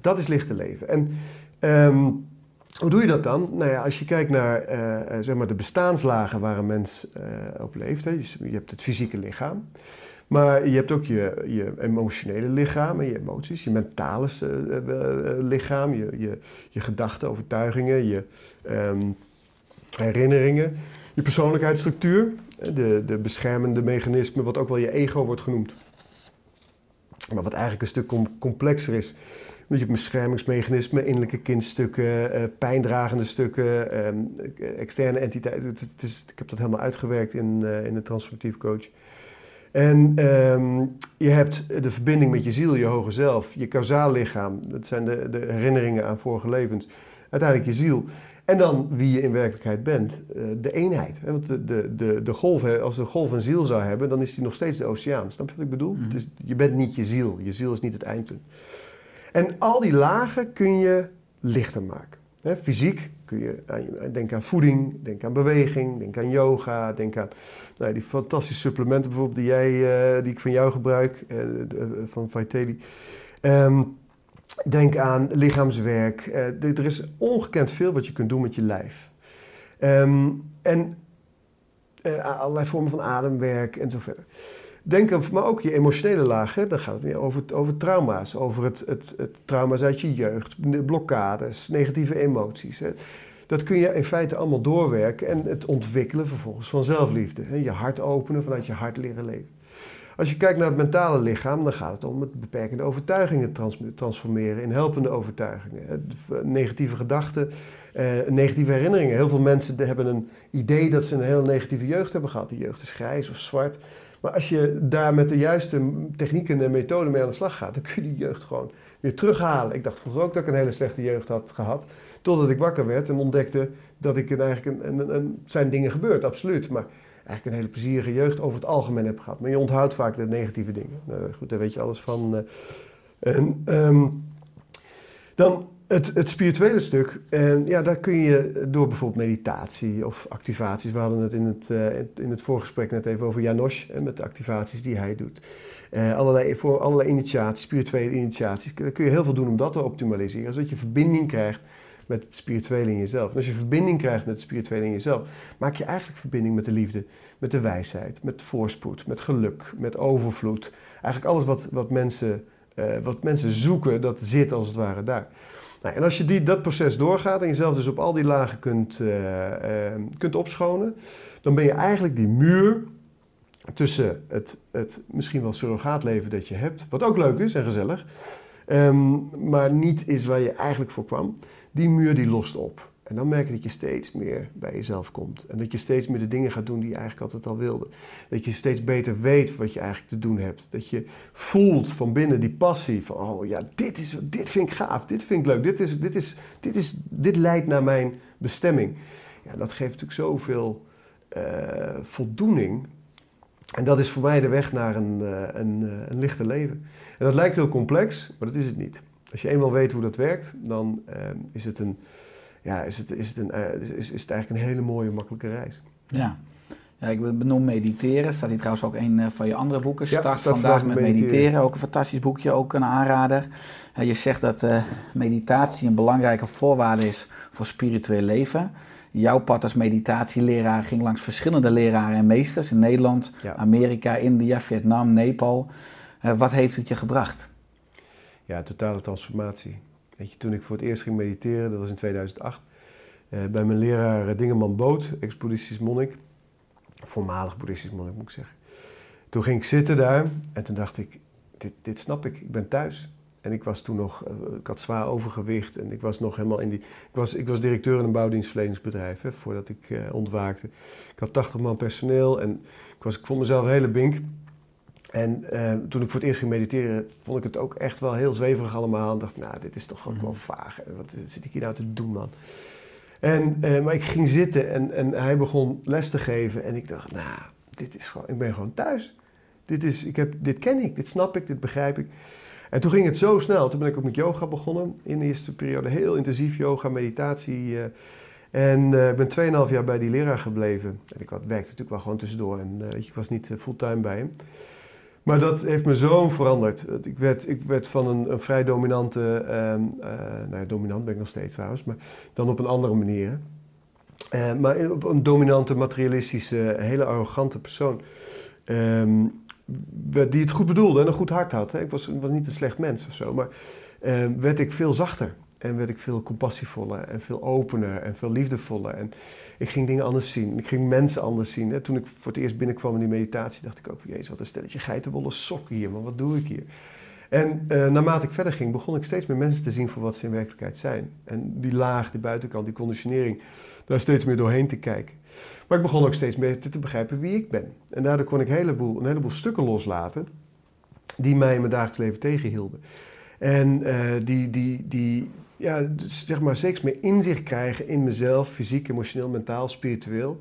C: Dat is lichte leven. En ehm, hoe doe je dat dan? Nou ja, als je kijkt naar eh, eh, zeg maar de bestaanslagen waar een mens eh, op leeft. Hè. Dus je hebt het fysieke lichaam. Maar je hebt ook je, je emotionele lichaam en je emoties, je mentale lichaam, je, je, gedachten, overtuigingen, je ehm, herinneringen, je persoonlijkheidsstructuur, de, de beschermende mechanismen, wat ook wel je ego wordt genoemd. Maar wat eigenlijk een stuk com- complexer is. Want je hebt beschermingsmechanismen, innerlijke kindstukken, eh, pijndragende stukken, ehm, externe entiteiten. Het, het is, ik heb dat helemaal uitgewerkt in, eh, in de transformatief coach. En ehm, je hebt de verbinding met je ziel, je hoger zelf, je kausaal lichaam. Dat zijn de, de herinneringen aan vorige levens. Uiteindelijk je ziel. En dan wie je in werkelijkheid bent, eh, de eenheid. hè. Want de, de, de, de golf, als de golf een ziel zou hebben, dan is die nog steeds de oceaan. Snap je wat ik bedoel? Het is, je bent niet je ziel. Je ziel is niet het eindpunt. En al die lagen kun je lichter maken. Fysiek kun je denk aan voeding, denk aan beweging, denk aan yoga, denk aan nou, die fantastische supplementen bijvoorbeeld die, jij, eh, die ik van jou gebruik, eh, eh, van Vitelli. Ehm, denk aan lichaamswerk. Er is ongekend veel wat je kunt doen met je lijf. Ehm, en allerlei vormen van ademwerk en zo verder. Denk aan, maar ook je emotionele laag, hè, dan gaat het weer over, over trauma's, over het, het, het trauma's uit je jeugd, de blokkades, negatieve emoties. Dat kun je in feite allemaal doorwerken en het ontwikkelen vervolgens van zelfliefde. Hè. Je hart openen, vanuit je hart leren leven. Als je kijkt naar het mentale lichaam, dan gaat het om het beperkende overtuigingen trans- transformeren in helpende overtuigingen. De- Negatieve gedachten, eh, negatieve herinneringen. Heel veel mensen hebben een idee dat ze een heel negatieve jeugd hebben gehad. Die jeugd is grijs of zwart. Maar als je daar met de juiste technieken en methoden mee aan de slag gaat, dan kun je die jeugd gewoon weer terughalen. Ik dacht vroeger ook dat ik een hele slechte jeugd had gehad. Totdat ik wakker werd en ontdekte dat ik eigenlijk een, een, een, zijn dingen gebeurd, absoluut. Maar eigenlijk een hele plezierige jeugd over het algemeen heb gehad. Maar je onthoudt vaak de negatieve dingen. Nou, goed, daar weet je alles van. eh. En, ehm, dan het, het spirituele stuk. En ja, daar kun je door bijvoorbeeld meditatie of activaties. We hadden het in het, eh, in het voorgesprek net even over Janosch. En met de activaties die hij doet. Eh, allerlei, voor allerlei initiaties, spirituele initiaties. Daar kun je heel veel doen om dat te optimaliseren. Zodat je verbinding krijgt met het spirituele in jezelf. En als je verbinding krijgt met het spirituele in jezelf, maak je eigenlijk verbinding met de liefde, met de wijsheid, met voorspoed, met geluk, met overvloed. Eigenlijk alles wat, wat, mensen, eh, wat mensen zoeken, dat zit als het ware daar. Nou, en als je die, dat proces doorgaat en jezelf dus op al die lagen kunt, eh, eh, kunt opschonen, dan ben je eigenlijk die muur tussen het, het misschien wel surrogaatleven dat je hebt, wat ook leuk is en gezellig, ehm, maar niet is waar je eigenlijk voor kwam, die muur die lost op. En dan merk je dat je steeds meer bij jezelf komt. En dat je steeds meer de dingen gaat doen die je eigenlijk altijd al wilde. Dat je steeds beter weet wat je eigenlijk te doen hebt. Dat je voelt van binnen die passie van, oh ja, dit, is, dit vind ik gaaf, dit vind ik leuk, dit, is, dit, is, dit, is, dit leidt naar mijn bestemming. Ja, dat geeft natuurlijk zoveel eh, voldoening. En dat is voor mij de weg naar een, eh, een, eh, een lichter leven. En dat lijkt heel complex, maar dat is het niet. Als je eenmaal weet hoe dat werkt, dan is, het een, ja, is, het, is, het een, eh, is, is het eigenlijk een hele mooie, makkelijke reis.
A: Ja. ja, ik benoem mediteren. Staat hier trouwens ook een eh, van je andere boeken.
C: Ja,
A: Start
C: staat
A: vandaag met mediteren.
C: mediteren.
A: Ook een fantastisch boekje, ook een aanrader. Eh, je zegt dat meditatie een belangrijke voorwaarde is voor spiritueel leven. Jouw pad als meditatieleraar ging langs verschillende leraren en meesters in Nederland,
C: Ja.
A: Amerika, India, Vietnam, Nepal. Wat heeft het je gebracht?
C: Ja, totale transformatie. Weet je, toen ik voor het eerst ging mediteren, dat was in 2008, eh, bij mijn leraar eh, Dingeman Boot, ex-boeddhistisch monnik, voormalig boeddhistisch monnik moet ik zeggen. toen ging ik zitten daar en toen dacht ik, dit, dit snap ik, ik ben thuis. En ik was toen nog, eh, ik had zwaar overgewicht en ik was nog helemaal in die... Ik was, ik was directeur in een bouwdienstverleningsbedrijf, hè, voordat ik eh, ontwaakte. Ik had 80 man personeel en ik, was, ik vond mezelf een hele bink. En eh, toen ik voor het eerst ging mediteren, vond ik het ook echt wel heel zweverig allemaal. En dacht, nou, dit is toch ook wel vaag. Wat zit ik hier nou te doen, man? En, eh, maar ik ging zitten en, en hij begon les te geven. En ik dacht, nou, dit is gewoon, ik ben gewoon thuis. Dit, is, ik heb, dit ken ik, dit snap ik, dit begrijp ik. En toen ging het zo snel. Toen ben ik ook met yoga begonnen. In de eerste periode heel intensief yoga, meditatie. eh. en eh, ik ben 2,5 jaar bij die leraar gebleven. En ik had, werkte natuurlijk wel gewoon tussendoor. En weet je, ik was niet fulltime bij hem. Maar dat heeft me zo veranderd. Ik werd, ik werd van een, vrij dominante, ehm, eh, nou ja, dominant ben ik nog steeds trouwens, maar dan op een andere manier. Eh, maar op een dominante, materialistische, hele arrogante persoon. ehm, die het goed bedoelde en een goed hart had. Hè. Ik was, was niet een slecht mens of zo, maar ehm, werd ik veel zachter. En werd ik veel compassievoller en veel opener en veel liefdevoller. En ik ging dingen anders zien. Ik ging mensen anders zien. Hè. Toen ik voor het eerst binnenkwam in die meditatie, dacht ik ook, jezus, wat een stelletje geitenwolle sokken hier, maar wat doe ik hier? En eh, naarmate ik verder ging, begon ik steeds meer mensen te zien voor wat ze in werkelijkheid zijn. En die laag, die buitenkant, die conditionering, daar steeds meer doorheen te kijken. Maar ik begon ook steeds meer te, te begrijpen wie ik ben. En daardoor kon ik een heleboel, een heleboel stukken loslaten die mij in mijn dagelijks leven tegenhielden. En eh, die, die, die ja, dus zeg maar steeds meer inzicht krijgen in mezelf, fysiek, emotioneel, mentaal, spiritueel.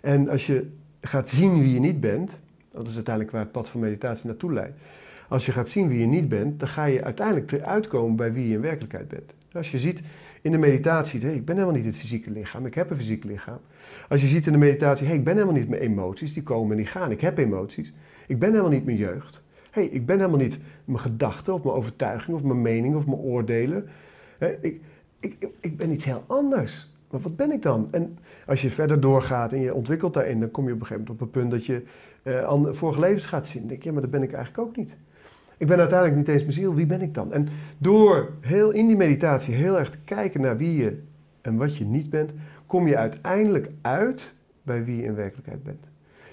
C: En als je gaat zien wie je niet bent, dat is uiteindelijk waar het pad van meditatie naartoe leidt. Als je gaat zien wie je niet bent, dan ga je uiteindelijk eruit komen bij wie je in werkelijkheid bent. Als je ziet in de meditatie, hey, ik ben helemaal niet het fysieke lichaam, ik heb een fysiek lichaam. Als je ziet in de meditatie, hey, ik ben helemaal niet mijn emoties, die komen en die gaan, ik heb emoties. Ik ben helemaal niet mijn jeugd. hey, ik ben helemaal niet mijn gedachten of mijn overtuiging of mijn mening of mijn oordelen. Ik, ik, ik- ben iets heel anders. Maar wat ben ik dan? En als je verder doorgaat en je ontwikkelt daarin, dan kom je op een gegeven moment op een punt dat je an- vorige levens gaat zien. Dan denk je, ja, maar dat ben ik eigenlijk ook niet. Ik ben uiteindelijk niet eens mijn ziel, wie ben ik dan? En door heel in die meditatie heel erg te kijken naar wie je en wat je niet bent, kom je uiteindelijk uit bij wie je in werkelijkheid bent.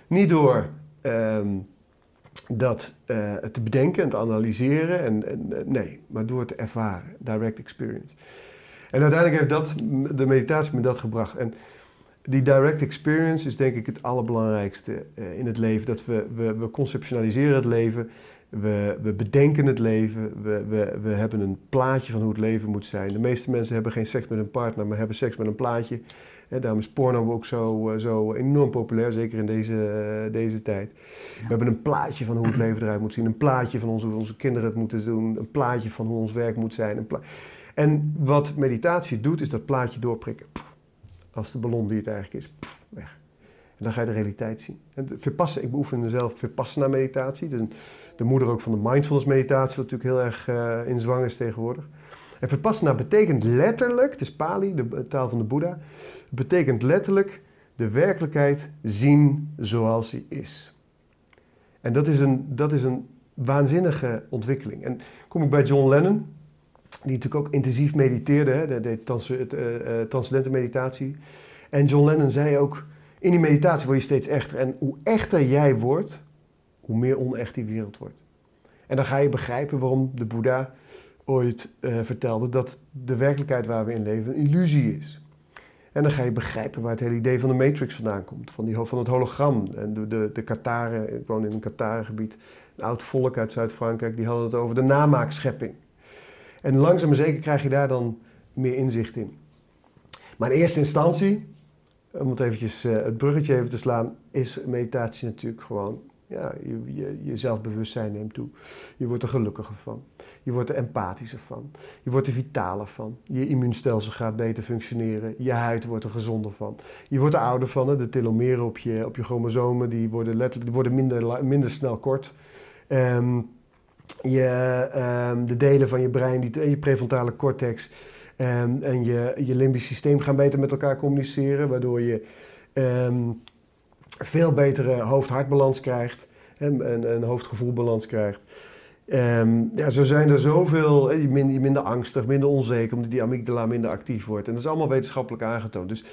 C: Niet door ehm, dat eh, te bedenken en te analyseren, en, en, eh, nee, maar door te ervaren, direct experience. En uiteindelijk heeft dat, de meditatie me dat gebracht. En die direct experience is denk ik het allerbelangrijkste eh, in het leven. Dat we, we, we conceptualiseren het leven, we, we bedenken het leven, we, we, we hebben een plaatje van hoe het leven moet zijn. De meeste mensen hebben geen seks met een partner, maar hebben seks met een plaatje. Hè, daarom is porno ook zo, eh, zo enorm populair, zeker in deze, eh, deze tijd. We hebben een plaatje van hoe het leven eruit moet zien, een plaatje van onze, hoe onze kinderen het moeten doen, een plaatje van hoe ons werk moet zijn. Een en wat meditatie doet, is dat plaatje doorprikken. Pff, als de ballon die het eigenlijk is, pff, weg. En dan ga je de realiteit zien. En de Vipassana, ik beoefen zelf Vipassana meditatie. De, de moeder ook van de mindfulness meditatie, wat natuurlijk heel erg eh, in zwang is tegenwoordig. En Vipassana betekent letterlijk, het is Pali, de taal van de Boeddha, betekent letterlijk de werkelijkheid zien zoals die is. En dat is een, dat is een waanzinnige ontwikkeling. En kom ik bij John Lennon, die natuurlijk ook intensief mediteerde, hè, het, eh, eh, transcendente meditatie. En John Lennon zei ook, in die meditatie word je steeds echter. En hoe echter jij wordt, hoe meer onecht die wereld wordt. En dan ga je begrijpen waarom de Boeddha ooit eh, vertelde dat de werkelijkheid waar we in leven een illusie is. En dan ga je begrijpen waar het hele idee van de Matrix vandaan komt. Van, die, van het hologram. En de, de, de Kataren, ik woon in een Katarengebied. Een oud volk uit Zuid-Frankrijk, die hadden het over de namaakschepping. En langzaam maar zeker krijg je daar dan meer inzicht in. Maar in eerste instantie, om het eventjes eh, het bruggetje even te slaan, is meditatie natuurlijk gewoon, ja, je, je, zelfbewustzijn neemt toe. Je wordt er gelukkiger van. Je wordt er empathischer van. Je wordt er vitaler van. Je immuunstelsel gaat beter functioneren. Je huid wordt er gezonder van. Je wordt er ouder van. Hè. De telomeren op je, op je chromosomen die worden, letterlijk, die worden minder, minder snel kort. Ehm, je, ehm, de delen van je brein, die, je prefrontale cortex ehm, en je, je limbisch systeem gaan beter met elkaar communiceren, waardoor je veel betere hoofd-hartbalans krijgt en en een hoofd-gevoelbalans krijgt. Ehm, ja, zo zijn er zoveel, hè, je min- je minder angstig, minder onzeker, omdat die amygdala minder actief wordt. En dat is allemaal wetenschappelijk aangetoond. Dus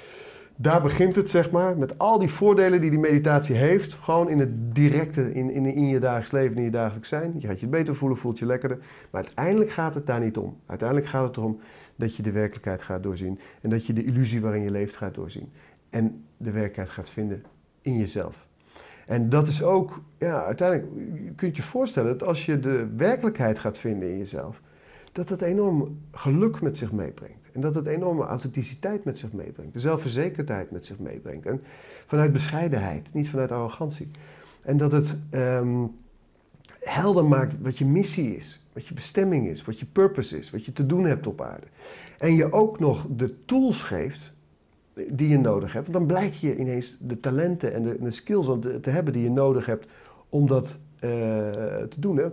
C: daar begint het, zeg maar, met al die voordelen die die meditatie heeft. Gewoon in het directe, in, in, in je dagelijks leven, in je dagelijks zijn. Je gaat je beter voelen, voelt je lekkerder. Maar uiteindelijk gaat het daar niet om. Uiteindelijk gaat het erom dat je de werkelijkheid gaat doorzien. En dat je de illusie waarin je leeft gaat doorzien. En de werkelijkheid gaat vinden in jezelf. En dat is ook, ja, uiteindelijk je kunt je voorstellen dat als je de werkelijkheid gaat vinden in jezelf, dat dat enorm geluk met zich meebrengt. En dat het enorme authenticiteit met zich meebrengt. De zelfverzekerdheid met zich meebrengt. En vanuit bescheidenheid, niet vanuit arrogantie. En dat het ehm, helder maakt wat je missie is, wat je bestemming is, wat je purpose is, wat je te doen hebt op aarde. En je ook nog de tools geeft die je nodig hebt. Want dan blijk je ineens de talenten en de, de skills te, hebben die je nodig hebt om dat eh, te doen. Hè.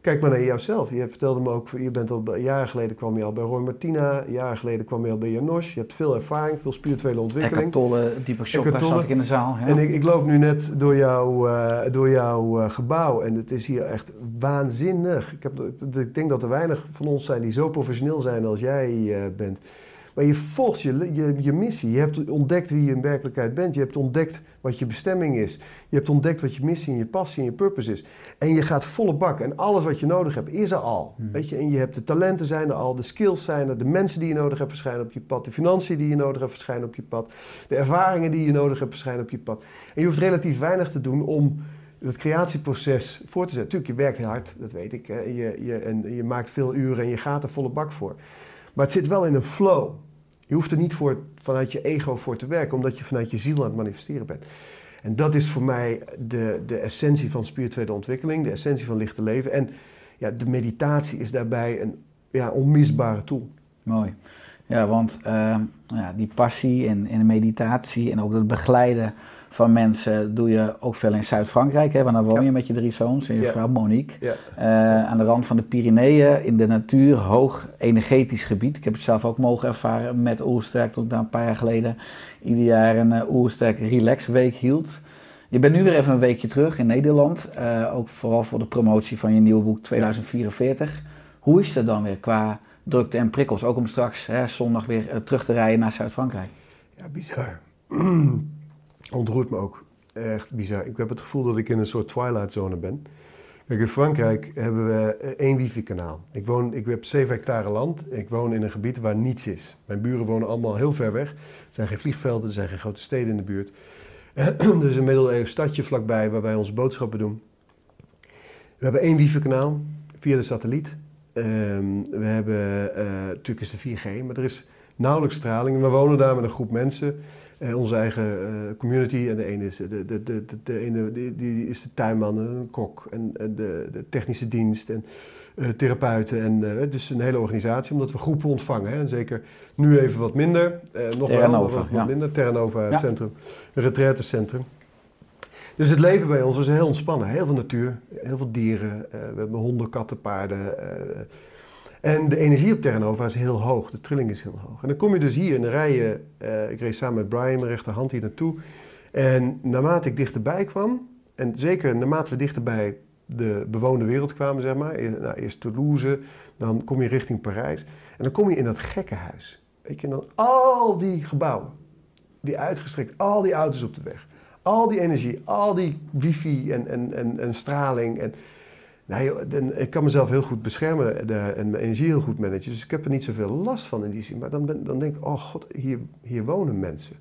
C: Kijk maar naar jouzelf. Je vertelde me ook, je bent al jaren geleden kwam je al bij Roy Martina, jaren geleden kwam je al bij Janos. Je hebt veel ervaring, veel spirituele ontwikkeling.
A: Eckhart Tolle, Chopra
C: Eckhart Tolle.
A: zat ik in de zaal. Ja.
C: En ik, ik loop nu net door, jouw eh, door jouw eh, gebouw en het is hier echt waanzinnig. Ik, heb, ik denk dat er weinig van ons zijn die zo professioneel zijn als jij bent. Maar je volgt je, je, je missie. Je hebt ontdekt wie je in werkelijkheid bent. Je hebt ontdekt wat je bestemming is. Je hebt ontdekt wat je missie en je passie en je purpose is. En je gaat volle bak. En alles wat je nodig hebt, is er al. Weet je? En je hebt de talenten zijn er al, de skills zijn er, de mensen die je nodig hebt verschijnen op je pad, de financiën die je nodig hebt verschijnen op je pad, de ervaringen die je nodig hebt verschijnen op je pad. En je hoeft relatief weinig te doen om dat creatieproces voor te zetten. Tuurlijk, je werkt heel hard, dat weet ik. Hè. Je, je, en je maakt veel uren en je gaat er volle bak voor. Maar het zit wel in een flow. Je hoeft er niet voor, vanuit je ego voor te werken, omdat je vanuit je ziel aan het manifesteren bent. En dat is voor mij de, de essentie van spirituele ontwikkeling, de essentie van lichte leven. En ja, de meditatie is daarbij een ja, onmisbare tool.
A: Mooi. Ja, want uh, ja, die passie en, de meditatie en ook het begeleiden van mensen doe je ook veel in Zuid-Frankrijk. Want dan woon je
C: Ja.
A: met je drie zoons en je
C: Ja.
A: vrouw Monique.
C: Ja.
A: Eh, aan de rand van de Pyreneeën, in de natuur, hoog energetisch gebied. Ik heb het zelf ook mogen ervaren met Oersterk, toen ik daar een paar jaar geleden ieder jaar een uh, Oersterk Relax Week hield. Je bent nu weer even een weekje terug in Nederland, eh, ook vooral voor de promotie van je nieuwe boek 2044. Hoe is het dan weer qua drukte en prikkels, ook om straks hè, zondag weer eh, terug te rijden naar Zuid-Frankrijk?
C: Ja, bizar. [clears throat] Ontroert me ook. Echt bizar. Ik heb het gevoel dat ik in een soort twilight zone ben. Kijk, in Frankrijk hebben we eh, één wifi-kanaal. Ik, woon, ik heb 7 hectare land. Ik woon in een gebied waar niets is. Mijn buren wonen allemaal heel ver weg. Er zijn geen vliegvelden, er zijn geen grote steden in de buurt. er [clears throat] is een middeleeuws stadje vlakbij waar wij onze boodschappen doen. We hebben één wifi-kanaal via de satelliet. Ehm, we hebben, eh, natuurlijk is er 4G, maar er is nauwelijks straling. We wonen daar met een groep mensen. Eh, onze eigen eh, community. En de ene is, de, de, de, de, ene, die, die is de tuinman, een kok. En, de, de technische dienst en eh, therapeuten. En, het is een hele organisatie, omdat we groepen ontvangen. Hè. En zeker nu even wat minder. nog
A: Terra
C: wel, wat
A: ja.
C: minder. Terra Nova, het
A: Ja.
C: centrum. Een retraitecentrum. Dus het leven bij ons is heel ontspannen. Heel veel natuur, heel veel dieren. we hebben honden, katten, paarden. En de energie op Terra Nova is heel hoog. De trilling is heel hoog. En dan kom je dus hier en dan rij je... eh, ik reed samen met Brian, mijn rechterhand, hier naartoe. En naarmate ik dichterbij kwam... En zeker naarmate we dichterbij de bewoonde wereld kwamen, zeg maar. Nou, eerst Toulouse, dan kom je richting Parijs. En dan kom je in dat gekke huis. Weet je, en dan al die gebouwen. Die uitgestrekt, al die auto's op de weg. Al die energie, al die wifi en, en, en, en straling. En, nou, dan- ik kan mezelf heel goed beschermen en mijn energie heel goed managen. Dus ik heb er niet zoveel last van in die zin. Maar dan, ben, dan denk ik, oh god, hier, hier wonen mensen.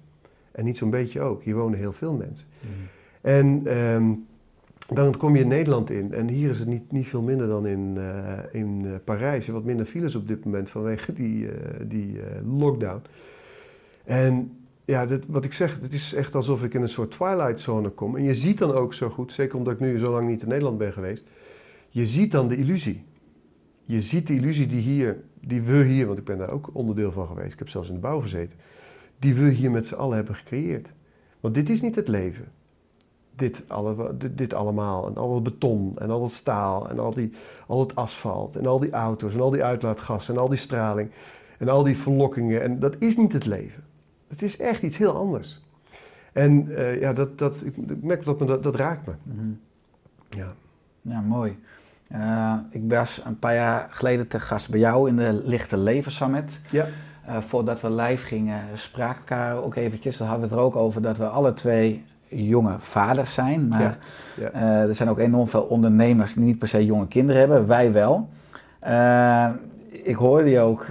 C: En niet zo'n beetje ook, hier wonen heel veel mensen. En ehm, dan kom je in Nederland in. En hier is het niet, niet veel minder dan in, eh, in eh, Parijs. Wat minder files op dit moment vanwege die, eh, die lockdown. En ja, dit, wat ik zeg, het is echt alsof ik in een soort twilight zone kom. En je ziet dan ook zo goed, zeker omdat ik nu zo lang niet in Nederland ben geweest. Je ziet dan de illusie. Je ziet de illusie die hier, die we hier, want ik ben daar ook onderdeel van geweest. Ik heb zelfs in de bouw gezeten. Die we hier met z'n allen hebben gecreëerd. Want dit is niet het leven. Dit, alle, dit, dit allemaal. En al het beton en al het staal en al, die, al het asfalt en al die auto's en al die uitlaatgassen en al die straling. En al die verlokkingen. En dat is niet het leven. Het is echt iets heel anders. En eh, ja, dat, dat, ik merk dat me, dat, dat raakt me.
A: Mhm.
C: Ja.
A: Ja, mooi. Eh, ik was een paar jaar geleden te gast bij jou in de Lichte Leven Summit.
C: Ja.
A: eh, voordat we live gingen, spraken we elkaar ook eventjes. Dan hadden we het er ook over dat we alle twee jonge vaders zijn. Maar
C: Ja, ja.
A: eh, er zijn ook enorm veel ondernemers die niet per se jonge kinderen hebben. Wij wel. Ik hoorde je ook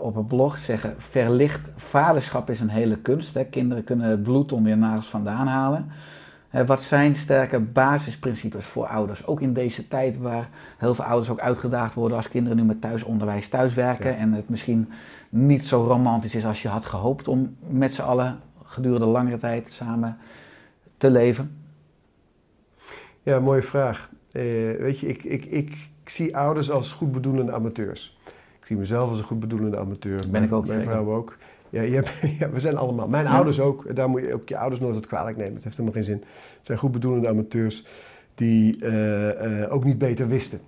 A: op een blog zeggen, verlicht vaderschap is een hele kunst. Hè? Kinderen kunnen het bloed onder je nagels vandaan halen. Eh, wat zijn sterke basisprincipes voor ouders? Ook in deze tijd waar heel veel ouders ook uitgedaagd worden als kinderen nu met thuisonderwijs thuiswerken.
C: Ja.
A: En het misschien niet zo romantisch is als je had gehoopt om met z'n allen gedurende langere tijd samen te leven.
C: Ja, mooie vraag. Eh, weet je, ik, ik, ik, ik zie ouders als goedbedoelende amateurs. Ik zie mezelf als een goedbedoelende amateur.
A: Ben ik ook,
C: Mijn vrouw ook. Ja, je hebt, [laughs] ja, we zijn allemaal. Mijn
A: Ja.
C: ouders ook. Daar moet je ook je ouders nooit het kwalijk nemen. Het heeft helemaal geen zin. Het zijn goedbedoelende amateurs die eh, eh, ook niet beter wisten.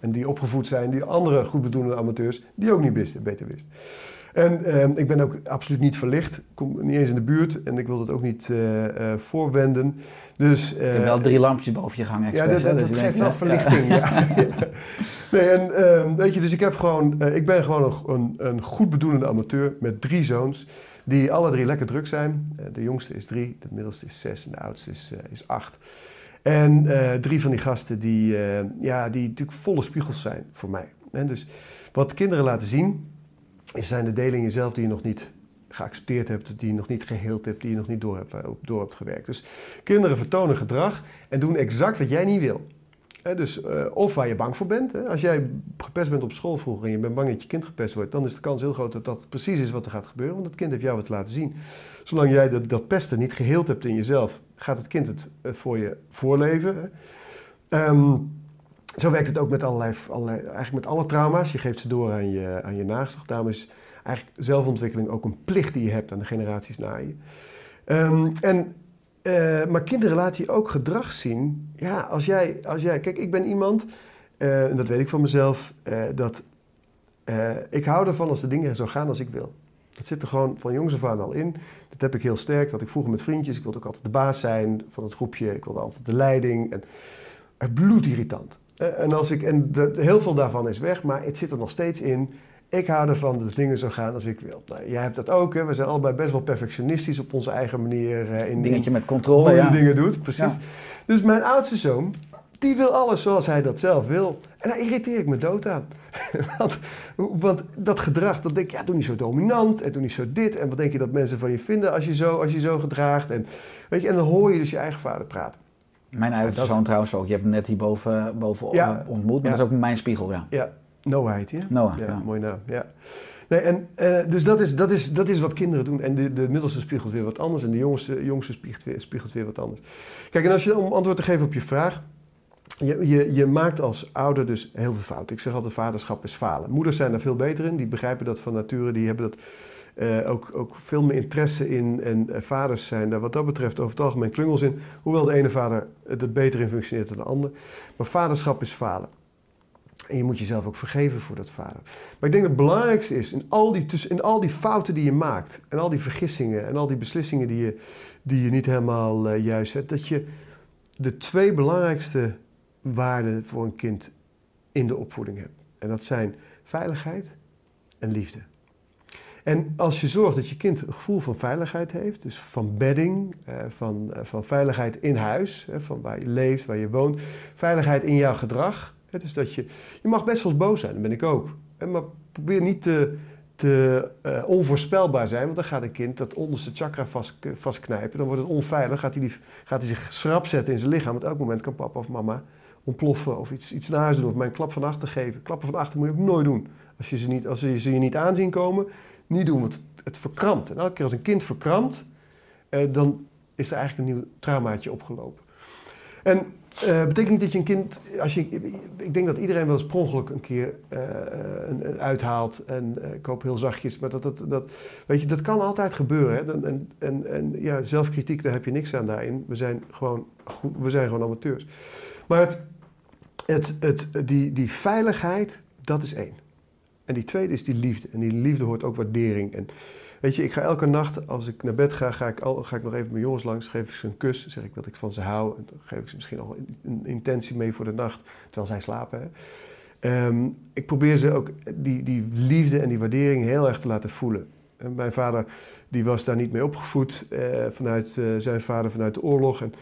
C: En die opgevoed zijn, die andere goedbedoelende amateurs, die ook niet beter wisten. En ehm, ik ben ook absoluut niet verlicht. Ik kom niet eens in de buurt en ik wil dat ook niet eh, eh, voorwenden. Dus,
A: Je hebt wel drie lampjes boven je gang
C: ja, dat, dat,
A: Dus
C: geeft wel verlichting. Ja. [laughs] [laughs] Nee, en ehm, weet je, dus ik, heb gewoon, ik ben gewoon een, een, een goed bedoelende amateur met drie zoons. Die alle drie lekker druk zijn. De jongste is drie, de middelste is zes en de oudste is, is acht. En drie van die gasten die, ja, die natuurlijk volle spiegels zijn voor mij. En dus wat kinderen laten zien, zijn de delen in jezelf die je nog niet geaccepteerd hebt, die je nog niet geheeld hebt, die je nog niet door hebt, eh, door hebt gewerkt. Dus kinderen vertonen gedrag en doen exact wat jij niet wil. Dus, eh, of waar je bang voor bent. Als jij gepest bent op school vroeger en je bent bang dat je kind gepest wordt, dan is de kans heel groot dat dat precies is wat er gaat gebeuren. Want het kind heeft jou wat laten zien. Zolang jij dat, dat pesten niet geheeld hebt in jezelf, gaat het kind het eh, voor je voorleven. hè. Zo werkt het ook met allerlei, eigenlijk met alle trauma's. Je geeft ze door aan je, aan je naasten. Daarom is eigenlijk zelfontwikkeling ook een plicht die je hebt aan de generaties na je. Ehm, en, eh, maar kinderen laten je ook gedrag zien. Ja, als jij, als jij kijk, ik ben iemand, eh, en dat weet ik van mezelf, eh, dat ik hou ervan als de dingen zo gaan als ik wil. Dat zit er gewoon van jongs af aan al in. Dat heb ik heel sterk. Dat ik vroeger met vriendjes, ik wilde ook altijd de baas zijn van het groepje. Ik wilde altijd de leiding. En, bloedirritant. Eh, En, als ik, en de- heel veel daarvan is weg, maar het zit er nog steeds in. Ik hou ervan dat dingen zo gaan als ik wil. Nou, jij hebt dat ook. Hè? We zijn allebei best wel perfectionistisch op onze eigen manier. eh, in,
A: Dingetje met
C: hoe
A: controle,
C: je
A: ja.
C: dingen doet, precies.
A: Ja.
C: Dus mijn oudste zoon, die wil alles zoals hij dat zelf wil. En daar irriteer ik me dood aan. [laughs] want, want dat gedrag, dat denk ik, ja, doe niet zo dominant en doe niet zo dit. En wat denk je dat mensen van je vinden als je zo, als je zo gedraagt. En, weet je, en dan hoor je dus je eigen vader praten.
A: Mijn oudste
C: dat-
A: zoon trouwens ook. Je hebt hem net hierboven boven
C: Ja.
A: ontmoet, maar
C: Ja.
A: dat is ook mijn spiegel, ja.
C: Ja, Noah heet hij, hè?
A: Noah,
C: ja,
A: ja.
C: Mooie naam, ja. Nee, en, eh, dus dat is, dat, is, dat is wat kinderen doen. En de, de middelste spiegelt weer wat anders en de jongste, jongste spiegelt, weer, spiegelt weer wat anders. Kijk, en als je, om antwoord te geven op je vraag... Je, je, je maakt als ouder dus heel veel fouten. Ik zeg altijd, vaderschap is falen. Moeders zijn daar veel beter in. Die begrijpen dat van nature. Die hebben dat eh, ook, ook veel meer interesse in. En eh, vaders zijn daar wat dat betreft over het algemeen klungels in. Hoewel de ene vader er beter in functioneert dan de ander. Maar vaderschap is falen. En je moet jezelf ook vergeven voor dat vader. Maar ik denk dat het belangrijkste is, in al die, in al die fouten die je maakt... en al die vergissingen en al die beslissingen die je, die je niet helemaal eh, juist zet... dat je de twee belangrijkste waarden voor een kind in de opvoeding hebt. En dat zijn veiligheid en liefde. En als je zorgt dat je kind een gevoel van veiligheid heeft, dus van bedding, eh, van, eh, van veiligheid in huis, van waar je leeft, waar je woont, veiligheid in jouw gedrag. Dus dat je, je mag best wel eens boos zijn, dat ben ik ook. Maar probeer niet te, te eh, onvoorspelbaar zijn, want dan gaat een kind dat onderste chakra vast, vastknijpen. Dan wordt het onveilig, gaat hij, die, gaat hij zich schrap zetten in zijn lichaam. Want elk moment kan papa of mama ontploffen of iets, iets naar huis doen of mij een klap van achter geven. Klappen van achter moet je ook nooit doen. Als je ze, niet, als je ze je niet aanzien komen, niet doen, want het, verkrampt. En elke keer als een kind verkrampt, eh, dan is er eigenlijk een nieuw traumaatje opgelopen. En eh betekent niet dat je een kind, als je, ik denk dat iedereen wel eens per een keer eh, een, een uithaalt en ik hoop heel zachtjes, maar dat, dat, dat, weet je, dat kan altijd gebeuren. Hè? En, en, en ja, zelfkritiek, daar heb je niks aan daarin. We zijn gewoon, we zijn gewoon amateurs. Maar het, het, het, die, die veiligheid, dat is één. En die tweede is die liefde. En die liefde hoort ook waardering. En weet je, ik ga elke nacht, als ik naar bed ga, ga ik, al, ga ik nog even mijn jongens langs, geef ik ze een kus, zeg ik dat ik van ze hou. En dan geef ik ze misschien al een, intentie mee voor de nacht, terwijl zij slapen. Ehm, ik probeer ze ook die, die liefde en die waardering heel erg te laten voelen. En mijn vader die was daar niet mee opgevoed eh, vanuit eh, zijn vader, vanuit de oorlog. En,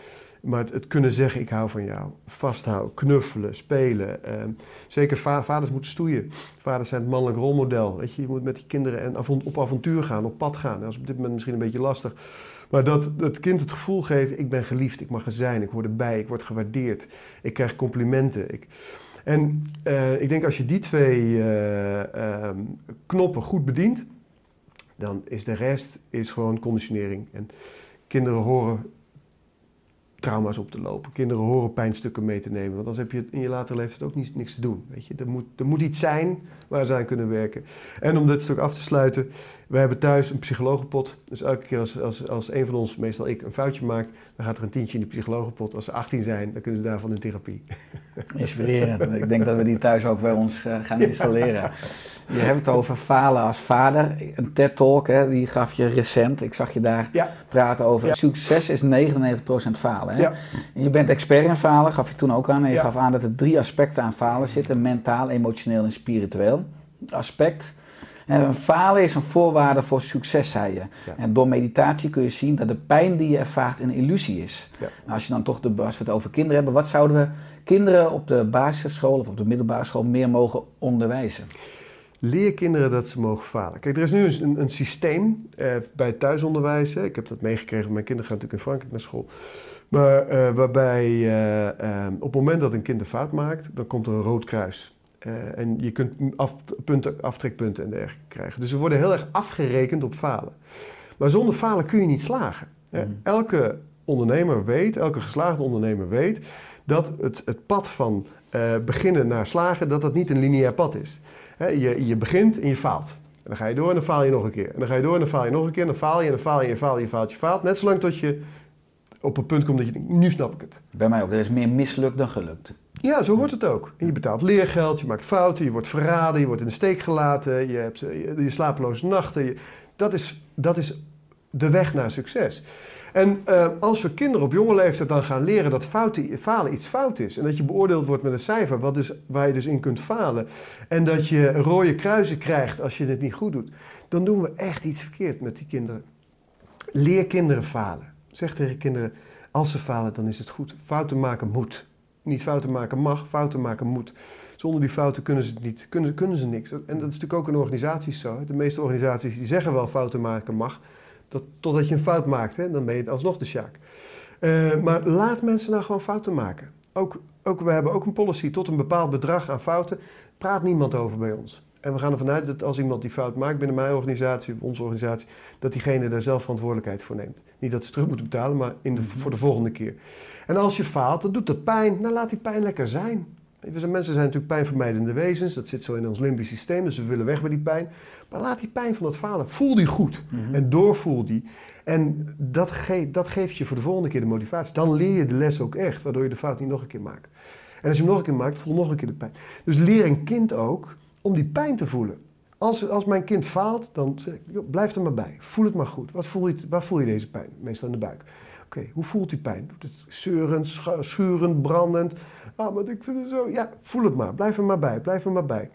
C: maar het, kunnen zeggen, ik hou van jou. Vasthouden, knuffelen, spelen. Ehm, zeker va- vaders moeten stoeien. Vaders zijn het mannelijk rolmodel. Weet je, je moet met die kinderen en op avontuur gaan, op pad gaan. Dat is op dit moment misschien een beetje lastig. Maar dat het kind het gevoel geven, ik ben geliefd, ik mag er zijn, ik hoor erbij, ik word gewaardeerd. Ik krijg complimenten. Ik... En eh, ik denk als je die twee eh, ehm, knoppen goed bedient, dan is de rest is gewoon conditionering. En kinderen horen trauma's op te lopen. Kinderen horen pijnstukken mee te nemen. Want anders heb je in je latere leeftijd ook niet, niks te doen. Weet je? Er, moet, er moet iets zijn waar ze aan kunnen werken. En om dit stuk af te sluiten. We hebben thuis een psychologenpot. Dus elke keer als, als, als een van ons, meestal ik, een foutje maakt... dan gaat er een tientje in de psychologenpot. Als ze 18 zijn, dan kunnen ze daarvan in therapie. [laughs]
A: Inspirerend. Ik denk dat we die thuis ook bij ons eh, gaan installeren. Je hebt het over falen als vader. Een TED-talk, hè, die gaf je recent. Ik zag je daar
C: Ja.
A: praten over.
C: Ja.
A: Succes is 99% falen. Hè? Je bent expert in falen, gaf je toen ook aan. En je gaf aan dat er drie aspecten aan falen zitten: mentaal, emotioneel en spiritueel. Aspect. En falen is een voorwaarde voor succes, zei je.
C: Ja.
A: En door meditatie kun je zien dat de pijn die je ervaart een illusie is.
C: Ja.
A: Nou, als je dan toch de, als we het over kinderen hebben, wat zouden we kinderen op de basisschool of op de middelbare school meer mogen onderwijzen?
C: Leer kinderen dat ze mogen falen. Kijk, er is nu een, een systeem eh, bij het thuisonderwijs. Hè. Ik heb dat meegekregen. Mijn kinderen gaan natuurlijk in Frankrijk naar school. Maar eh, waarbij eh, eh, op het moment dat een kind een fout maakt, dan komt er een rood kruis. Eh, en je kunt af, punten, aftrekpunten en dergelijke krijgen. Dus we worden heel erg afgerekend op falen. Maar zonder falen kun je niet slagen. hè.
A: Mhm.
C: Elke ondernemer weet, elke geslaagde ondernemer weet, dat het, het pad van eh, beginnen naar slagen, dat dat niet een lineair pad is. Hè, je, je begint en je faalt. En dan ga je door en dan faal je nog een keer. En dan ga je door en dan faal je nog een keer. En dan faal je en dan faal je en faal je, je faalt, je faalt. Net zolang tot je op een punt komt dat je denkt, nu snap ik het.
A: Bij mij ook. Er is meer mislukt dan gelukt.
C: Ja, zo hoort het ook. Je betaalt leergeld, je maakt fouten, je wordt verraden, je wordt in de steek gelaten, je hebt eh, je, je slapeloze nachten. Je- dat, is, dat is de weg naar succes. En eh, als we kinderen op jonge leeftijd dan gaan leren dat fouten, falen iets fout is. En dat je beoordeeld wordt met een cijfer wat dus, waar je dus in kunt falen. En dat je rode kruisen krijgt als je het niet goed doet. Dan doen we echt iets verkeerd met die kinderen. Leer kinderen falen. Zeg tegen kinderen, als ze falen dan is het goed. Fouten maken moet. Niet fouten maken mag, fouten maken moet. Zonder die fouten kunnen ze niet, kunnen, kunnen ze niks. En dat is natuurlijk ook in organisaties zo. De meeste organisaties die zeggen wel fouten maken mag, dat, totdat je een fout maakt, hè, dan ben je alsnog de sjaak. Eh, maar laat mensen nou gewoon fouten maken. Ook, ook, we hebben ook een policy tot een bepaald bedrag aan fouten. Praat niemand over bij ons. En we gaan ervan uit dat als iemand die fout maakt binnen mijn organisatie, onze organisatie, dat diegene daar zelf verantwoordelijkheid voor neemt. Niet dat ze terug moeten betalen, maar in de, voor de volgende keer. En als je faalt, dan doet dat pijn. Nou, laat die pijn lekker zijn. Mensen zijn natuurlijk pijnvermijdende wezens. Dat zit zo in ons limbisch systeem, dus we willen weg bij die pijn. Maar laat die pijn van dat falen. Voel die goed. En doorvoel die. En dat, ge dat geeft je voor de volgende keer de motivatie. Dan leer je de les ook echt, waardoor je de fout niet nog een keer maakt. En als je hem nog een keer maakt, voel nog een keer de pijn. Dus leer een kind ook om die pijn te voelen. Als, als mijn kind faalt, dan blijf er maar bij. Voel het maar goed. Wat voel je, waar voel je deze pijn? Meestal in de buik. Oké, hoe voelt die pijn? Doet het zeurend, schu- schurend, brandend? Ah, maar ik vind het zo... Ja, voel het maar. Blijf er maar bij. Blijf er maar bij.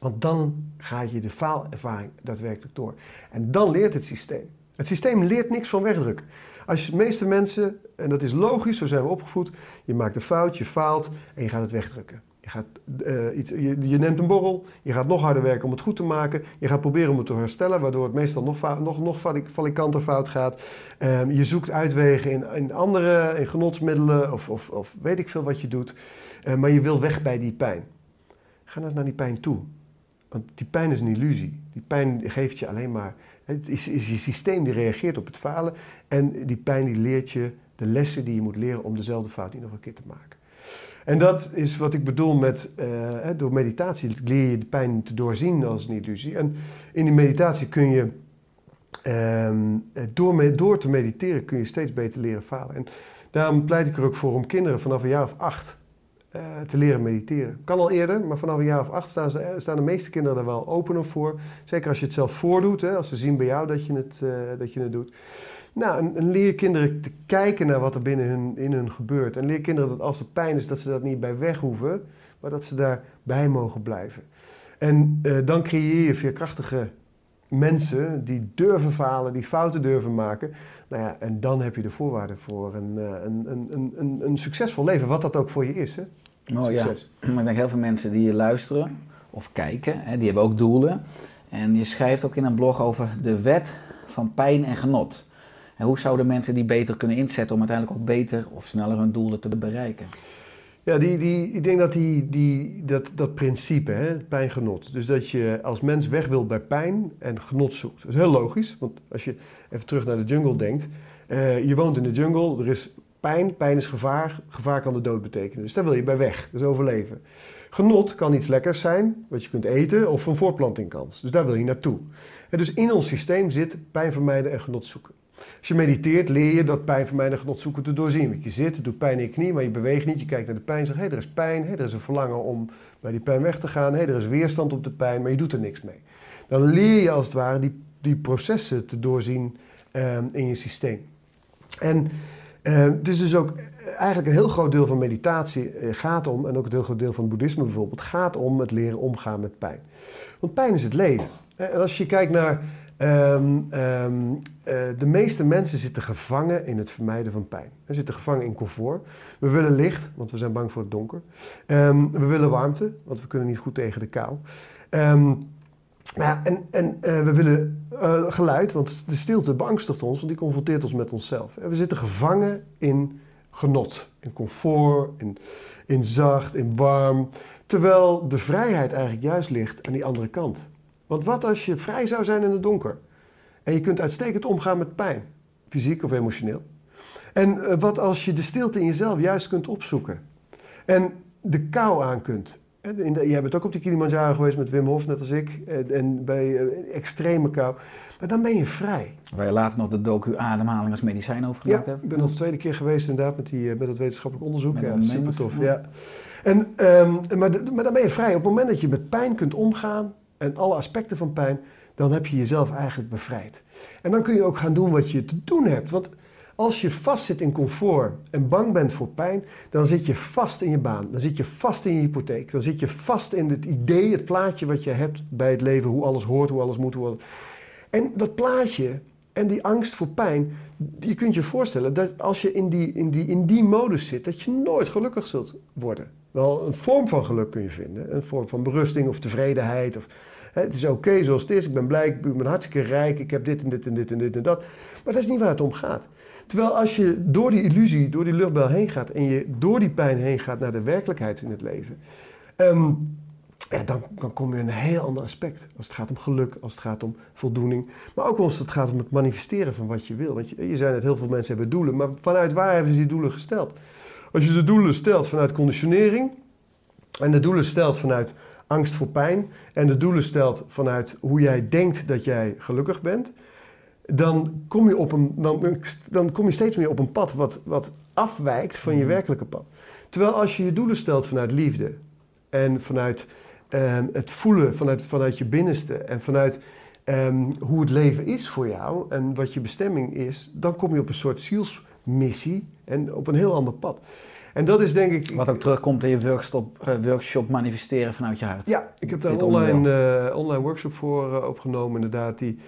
C: Want dan ga je de faalervaring daadwerkelijk door. En dan leert het systeem. Het systeem leert niks van wegdrukken. Als de meeste mensen, en dat is logisch, zo zijn we opgevoed, je maakt een fout, je faalt en je gaat het wegdrukken. Je, gaat, eh, iets, je, neemt een borrel, je gaat nog harder werken om het goed te maken. Je gaat proberen om het te herstellen, waardoor het meestal nog, nog, nog falikanter fout gaat. Ehm, je zoekt uitwegen in, in andere, in genotsmiddelen of, of, of weet ik veel wat je doet. Eh, maar je wil weg bij die pijn. Ga nou naar die pijn toe. Want die pijn is een illusie. Die pijn geeft je alleen maar. Het is, is je systeem die reageert op het falen. En die pijn die leert je de lessen die je moet leren om dezelfde fout niet nog een keer te maken. En dat is wat ik bedoel met, eh, door meditatie leer je de pijn te doorzien als een illusie. En in die meditatie kun je, ehm, door, door te mediteren, kun je steeds beter leren falen. En daarom pleit ik er ook voor om kinderen vanaf een jaar of acht eh, te leren mediteren. Kan al eerder, maar vanaf een jaar of acht staan de meeste kinderen er wel opener voor. Zeker als je het zelf voordoet, hè, als ze zien bij jou dat je het, eh, dat je het doet. Nou, en, en leer kinderen te kijken naar wat er binnen hun, in hun gebeurt. En leer kinderen dat als er pijn is, dat ze dat niet bij weg hoeven, maar dat ze daarbij mogen blijven. En eh, dan creëer je veerkrachtige mensen die durven falen, die fouten durven maken. Nou ja, en dan heb je de voorwaarden voor een, eh, een, een, een, een, succesvol leven, wat dat ook voor je is. Hè?
A: Mooi, ja. [clears throat] Maar ik denk heel veel mensen die hier luisteren of kijken, hè, die hebben ook doelen. En je schrijft ook in een blog over de wet van pijn en genot. En hoe zouden mensen die beter kunnen inzetten om uiteindelijk ook beter of sneller hun doelen te bereiken?
C: Ja, die, die, ik denk dat die, die, dat, dat principe, hè, pijn-genot. Dus dat je als mens weg wil bij pijn en genot zoekt. Dat is heel logisch, want als je even terug naar de jungle denkt. eh, je woont in de jungle, er is pijn, pijn is gevaar, gevaar kan de dood betekenen. Dus daar wil je bij weg, is overleven. Genot kan iets lekkers zijn, wat je kunt eten, of een voortplantingkans. Dus daar wil je naartoe. En dus in ons systeem zit pijn vermijden en genot zoeken. Als je mediteert, leer je dat pijn vermijden en genot zoeken te doorzien. Want je zit, het doet pijn in je knie, maar je beweegt niet. Je kijkt naar de pijn en zegt, hé, er is pijn. Hé, er is een verlangen om bij die pijn weg te gaan. Hé, er is weerstand op de pijn, maar je doet er niks mee. Dan leer je als het ware die, die processen te doorzien ehm, in je systeem. En eh, het is dus ook eigenlijk een heel groot deel van meditatie eh, gaat om, en ook een heel groot deel van het boeddhisme bijvoorbeeld, gaat om het leren omgaan met pijn. Want pijn is het leven. En als je kijkt naar ehm, ehm, eh, de meeste mensen zitten gevangen in het vermijden van pijn. Ze zitten gevangen in comfort. We willen licht, want we zijn bang voor het donker. Ehm, we willen warmte, want we kunnen niet goed tegen de kou. Ehm, nou en eh, we willen eh, geluid, want de stilte beangstigt ons, want die confronteert ons met onszelf. We zitten gevangen in genot, in comfort, in, in zacht, in warm. Terwijl de vrijheid eigenlijk juist ligt aan die andere kant. Want wat als je vrij zou zijn in het donker? En je kunt uitstekend omgaan met pijn, fysiek of emotioneel. En eh, wat als je de stilte in jezelf juist kunt opzoeken? En de kou aan kunt. De- jij bent ook op die Kilimanjaro geweest met Wim Hof, net als ik. En, bij eh, extreme kou. Maar dan ben je vrij.
A: Waar je later nog de docu ademhaling als medicijn over gemaakt
C: Ja,
A: hebt.
C: ik ben al de tweede keer geweest inderdaad met, die, eh, met dat wetenschappelijk onderzoek.
A: Met
C: ja, super tof.
A: ja.
C: Ja. En, ehm, maar, de- maar dan ben je vrij. Op het moment dat je met pijn kunt omgaan en alle aspecten van pijn, dan heb je jezelf eigenlijk bevrijd. En dan kun je ook gaan doen wat je te doen hebt. Want als je vastzit in comfort en bang bent voor pijn, dan zit je vast in je baan. Dan zit je vast in je hypotheek. Dan zit je vast in het idee, het plaatje wat je hebt bij het leven, hoe alles hoort, hoe alles moet. Alles... En dat plaatje en die angst voor pijn, je kunt je voorstellen dat als je in die, in, die, in die modus zit, dat je nooit gelukkig zult worden. Wel een vorm van geluk kun je vinden, een vorm van berusting of tevredenheid. Of, het is oké zoals het is, ik ben blij, ik ben hartstikke rijk, ik heb dit en dit en dit en dit en dat. Maar dat is niet waar het om gaat. Terwijl als je door die illusie, door die luchtbel heen gaat en je door die pijn heen gaat naar de werkelijkheid in het leven, ehm, dan, dan kom je in een heel ander aspect. Als het gaat om geluk, als het gaat om voldoening. Maar ook als het gaat om het manifesteren van wat je wil. Want je, je zei net, heel veel mensen hebben doelen. Maar vanuit waar hebben ze die doelen gesteld? Als je de doelen stelt vanuit conditionering... en de doelen stelt vanuit angst voor pijn... en de doelen stelt vanuit hoe jij denkt dat jij gelukkig bent... dan kom je, op een, dan, dan kom je steeds meer op een pad wat, wat afwijkt van je werkelijke pad. Terwijl als je je doelen stelt vanuit liefde... en vanuit ehm, het voelen, vanuit, vanuit je binnenste... en vanuit ehm, hoe het leven is voor jou en wat je bestemming is... dan kom je op een soort zielsmissie en op een heel ander pad. En dat is denk ik...
A: Wat ook terugkomt in je workshop, eh, workshop manifesteren vanuit je hart.
C: Ja, ik heb daar een online, eh, online workshop voor eh, opgenomen, inderdaad, die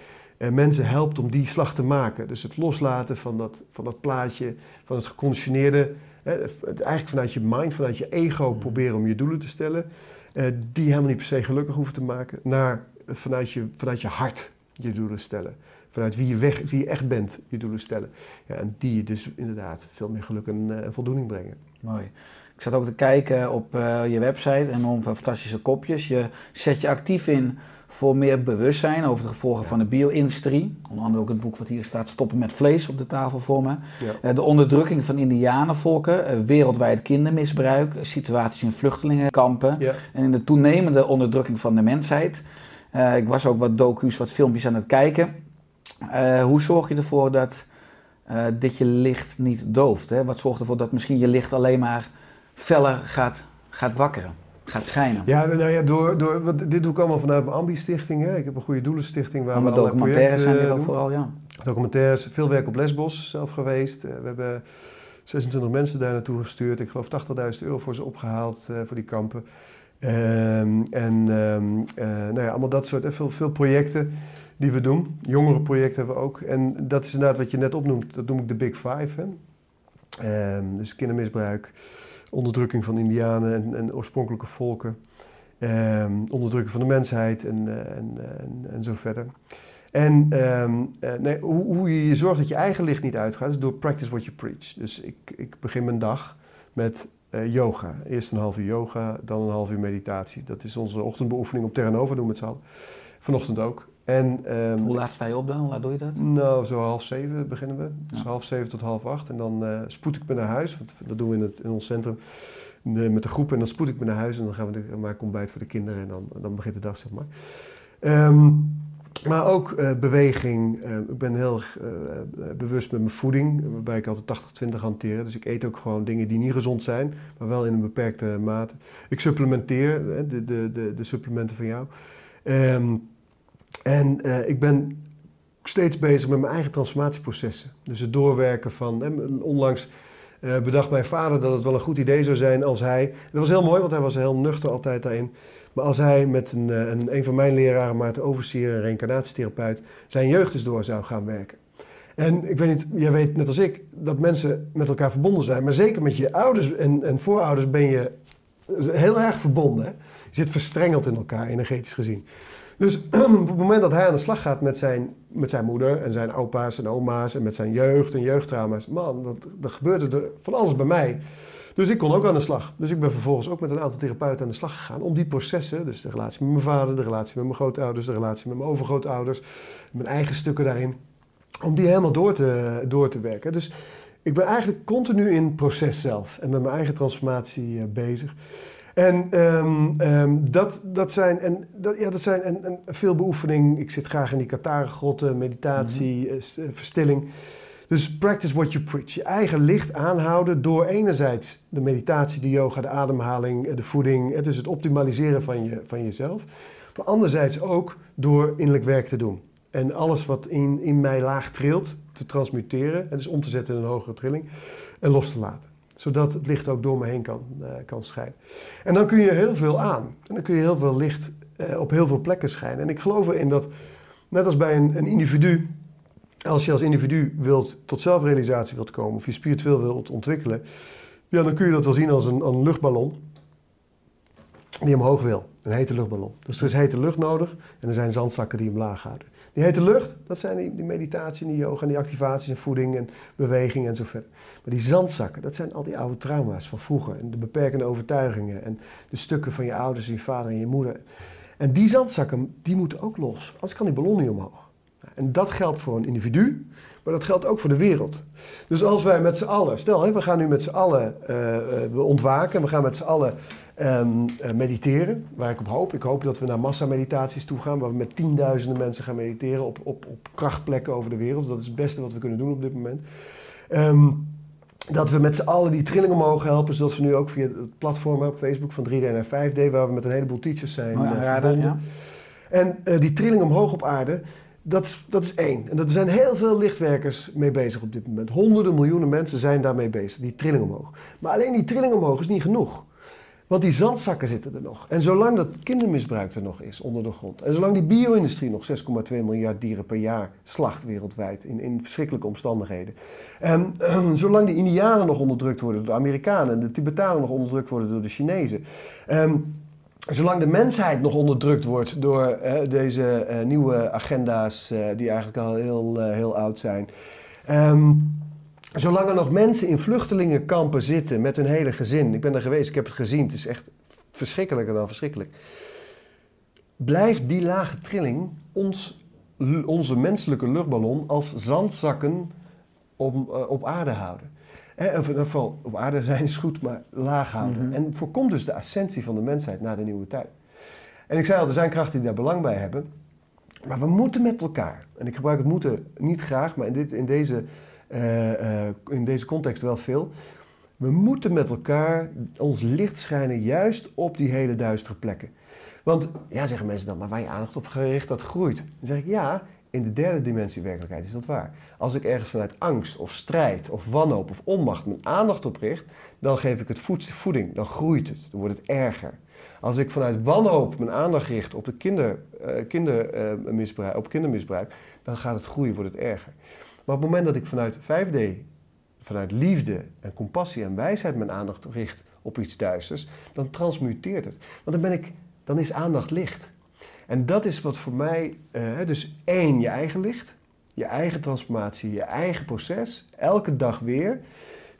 C: mensen helpt om die slag te maken. Dus het loslaten van dat, van dat plaatje, van het geconditioneerde, het eigenlijk vanuit je mind, vanuit je ego proberen om je doelen te stellen, die helemaal niet per se gelukkig hoeven te maken, naar vanuit je, vanuit je hart je doelen stellen. Vanuit wie je, weg, wie je echt bent, je doelen stellen. Ja, en die je dus inderdaad veel meer geluk en, en voldoening brengen.
A: Mooi. Ik zat ook te kijken op eh, je website en om fantastische kopjes. Je zet je actief in voor meer bewustzijn over de gevolgen van de bio-industrie. Onder andere ook het boek wat hier staat, Stoppen met vlees, op de tafel voor me.
C: Ja.
A: Eh, de onderdrukking van indianenvolken, eh, wereldwijd kindermisbruik, situaties in vluchtelingenkampen
C: Ja.
A: en de toenemende onderdrukking van de mensheid. Ik was ook wat docu's, wat filmpjes aan het kijken. Hoe zorg je ervoor dat eh, dit je licht niet dooft? Hè? Wat zorgt ervoor dat misschien je licht alleen maar feller gaat, gaat wakkeren, gaat schijnen?
C: Ja, nou ja, door, door, want dit doe ik allemaal vanuit mijn Ambi-stichting. Hè. Ik heb een goede doelenstichting waar
A: Maar
C: we
A: documentaires zijn dit ook
C: doen.
A: vooral, ja.
C: Documentaires, veel werk op Lesbos zelf geweest. Eh, we hebben 26 mensen daar naartoe gestuurd. Ik geloof 80.000 euro voor ze opgehaald eh, voor die kampen. Ehm, en ehm, eh, nou ja, allemaal dat soort, veel, veel projecten. Die we doen. Jongerenproject hebben we ook. En dat is inderdaad wat je net opnoemt. Dat noem ik de Big Five. Hè? Ehm, dus kindermisbruik, onderdrukking van indianen en, en oorspronkelijke volken. Ehm, onderdrukking van de mensheid en, eh, en, en, en zo verder. En ehm, eh, nee, hoe, hoe je zorgt dat je eigen licht niet uitgaat, is door practice what you preach. Dus ik, ik begin mijn dag met eh, yoga. Eerst een half uur yoga, dan een half uur meditatie. Dat is onze ochtendbeoefening op Terranova, doen we z'n allen. Vanochtend ook. En, ehm,
A: Hoe laat sta je op dan? Hoe laat doe je dat?
C: nou, zo half zeven beginnen we. Dus
A: Ja.
C: half zeven tot half acht. En dan eh, spoed ik me naar huis. Want dat doen we in, het, in ons centrum met de groep. En dan spoed ik me naar huis. En dan gaan we de, ik ontbijt voor de kinderen. En dan, dan begint de dag, zeg maar. Ehm, maar ook eh, beweging. Eh, ik ben heel bewust met mijn voeding. Waarbij ik altijd 80-20 hanteer. Dus ik eet ook gewoon dingen die niet gezond zijn. Maar wel in een beperkte mate. Ik supplementeer. de, de, de, de supplementen van jou. Ehm, en eh, ik ben steeds bezig met mijn eigen transformatieprocessen. Dus het doorwerken van. Onlangs eh, bedacht mijn vader dat het wel een goed idee zou zijn als hij. Dat was heel mooi, want hij was heel nuchter altijd daarin. Maar als hij met een, eh, een, een van mijn leraren, Maarten Oversier, een reïncarnatietherapeut, zijn jeugd eens door zou gaan werken. En ik weet niet, jij weet net als ik, dat mensen met elkaar verbonden zijn. Maar zeker met je ouders en, en voorouders ben je heel erg verbonden. Je zit verstrengeld in elkaar, energetisch gezien. Dus [clears throat] op het moment dat hij aan de slag gaat met zijn, met zijn moeder en zijn opa's en oma's en met zijn jeugd en jeugdtrauma's, man, dat, dat gebeurde er van alles bij mij. Dus ik kon ook aan de slag. Dus ik ben vervolgens ook met een aantal therapeuten aan de slag gegaan om die processen, dus de relatie met mijn vader, de relatie met mijn grootouders, de relatie met mijn overgrootouders, mijn eigen stukken daarin, om die helemaal door te, door te werken. Dus ik ben eigenlijk continu in het proces zelf en met mijn eigen transformatie eh, bezig. En ehm, ehm, dat, dat zijn, en, dat, ja, dat zijn en, en veel beoefening. Ik zit graag in die Katara-grotten, meditatie, eh, s- eh, verstilling. Dus practice what you preach. Je eigen licht aanhouden door enerzijds de meditatie, de yoga, de ademhaling, eh, de voeding. eh, Dus het optimaliseren van, je, van jezelf. Maar anderzijds ook door innerlijk werk te doen. En alles wat in, in mij laag trilt, te transmuteren. En dus om te zetten in een hogere trilling. En los te laten. Zodat het licht ook door me heen kan, eh, kan schijnen. En dan kun je heel veel aan. En dan kun je heel veel licht eh, op heel veel plekken schijnen. En ik geloof erin dat, net als bij een, een individu, als je als individu wilt, tot zelfrealisatie wilt komen, of je spiritueel wilt ontwikkelen, ja, dan kun je dat wel zien als een, een luchtballon die omhoog wil. Een hete luchtballon. Dus er is hete lucht nodig en er zijn zandzakken die hem laag houden. Die hete lucht, dat zijn die, meditatie en die yoga en die activaties en voeding en beweging en zo verder. Maar die zandzakken, dat zijn al die oude trauma's van vroeger. En de beperkende overtuigingen en de stukken van je ouders en je vader en je moeder. En die zandzakken, die moeten ook los. Anders kan die ballon niet omhoog. En dat geldt voor een individu, maar dat geldt ook voor de wereld. Dus als wij met z'n allen, stel hè, we gaan nu met z'n allen, eh, we ontwaken, we gaan met z'n allen ehm, eh, mediteren, waar ik op hoop. Ik hoop dat we naar massameditaties toe gaan, waar we met tienduizenden mensen gaan mediteren op, op, op krachtplekken over de wereld. Dat is het beste wat we kunnen doen op dit moment. Ehm, dat we met z'n allen die trilling omhoog helpen, zodat we nu ook via het platform op Facebook van 3D naar 5D, waar we met een heleboel teachers zijn
A: Oh,
C: eh,
A: ja.
C: En eh, die trilling omhoog op aarde, dat, is- dat is één. En er zijn heel veel lichtwerkers mee bezig op dit moment. Honderden miljoenen mensen zijn daarmee bezig, die trilling omhoog. Maar alleen die trilling omhoog is niet genoeg. Want die zandzakken zitten er nog. En zolang dat kindermisbruik er nog is onder de grond. En zolang die bio-industrie nog 6,2 miljard dieren per jaar slacht wereldwijd. In, in verschrikkelijke omstandigheden. En ehm, zolang de Indianen nog onderdrukt worden door de Amerikanen. En de Tibetanen nog onderdrukt worden door de Chinezen. Ehm, Zolang de mensheid nog onderdrukt wordt door eh, deze eh, nieuwe agenda's, eh, die eigenlijk al heel, heel oud zijn. Ehm, zolang er nog mensen in vluchtelingenkampen zitten met hun hele gezin. Ik ben er geweest, ik heb het gezien. Het is echt verschrikkelijker dan verschrikkelijk. Blijft die lage trilling ons, onze menselijke luchtballon als zandzakken op, eh, op aarde houden. Of in ieder geval op aarde zijn is goed, maar laag houden.
A: Mhm.
C: En voorkomt dus de ascensie van de mensheid naar de nieuwe tijd. En ik zei al, er zijn krachten die daar belang bij hebben. Maar we moeten met elkaar. En ik gebruik het moeten niet graag, maar in, dit, in, deze, in deze context wel veel. We moeten met elkaar ons licht schijnen juist op die hele duistere plekken. Want, ja, zeggen mensen dan, maar waar je aandacht op gericht, dat groeit. Dan zeg ik, ja, in de derde dimensie werkelijkheid is dat waar. Als ik ergens vanuit angst of strijd of wanhoop of onmacht mijn aandacht op richt, dan geef ik het voed- voeding, dan groeit het, dan wordt het erger. Als ik vanuit wanhoop mijn aandacht richt op, de kinder, eh, kindermisbruik, op kindermisbruik, dan gaat het groeien, wordt het erger. Maar op het moment dat ik vanuit 5D, vanuit liefde en compassie en wijsheid mijn aandacht richt op iets duisters, dan transmuteert het. Want dan, ben ik, dan is aandacht licht. En dat is wat voor mij, eh, dus één, je eigen licht, je eigen transformatie, je eigen proces, elke dag weer.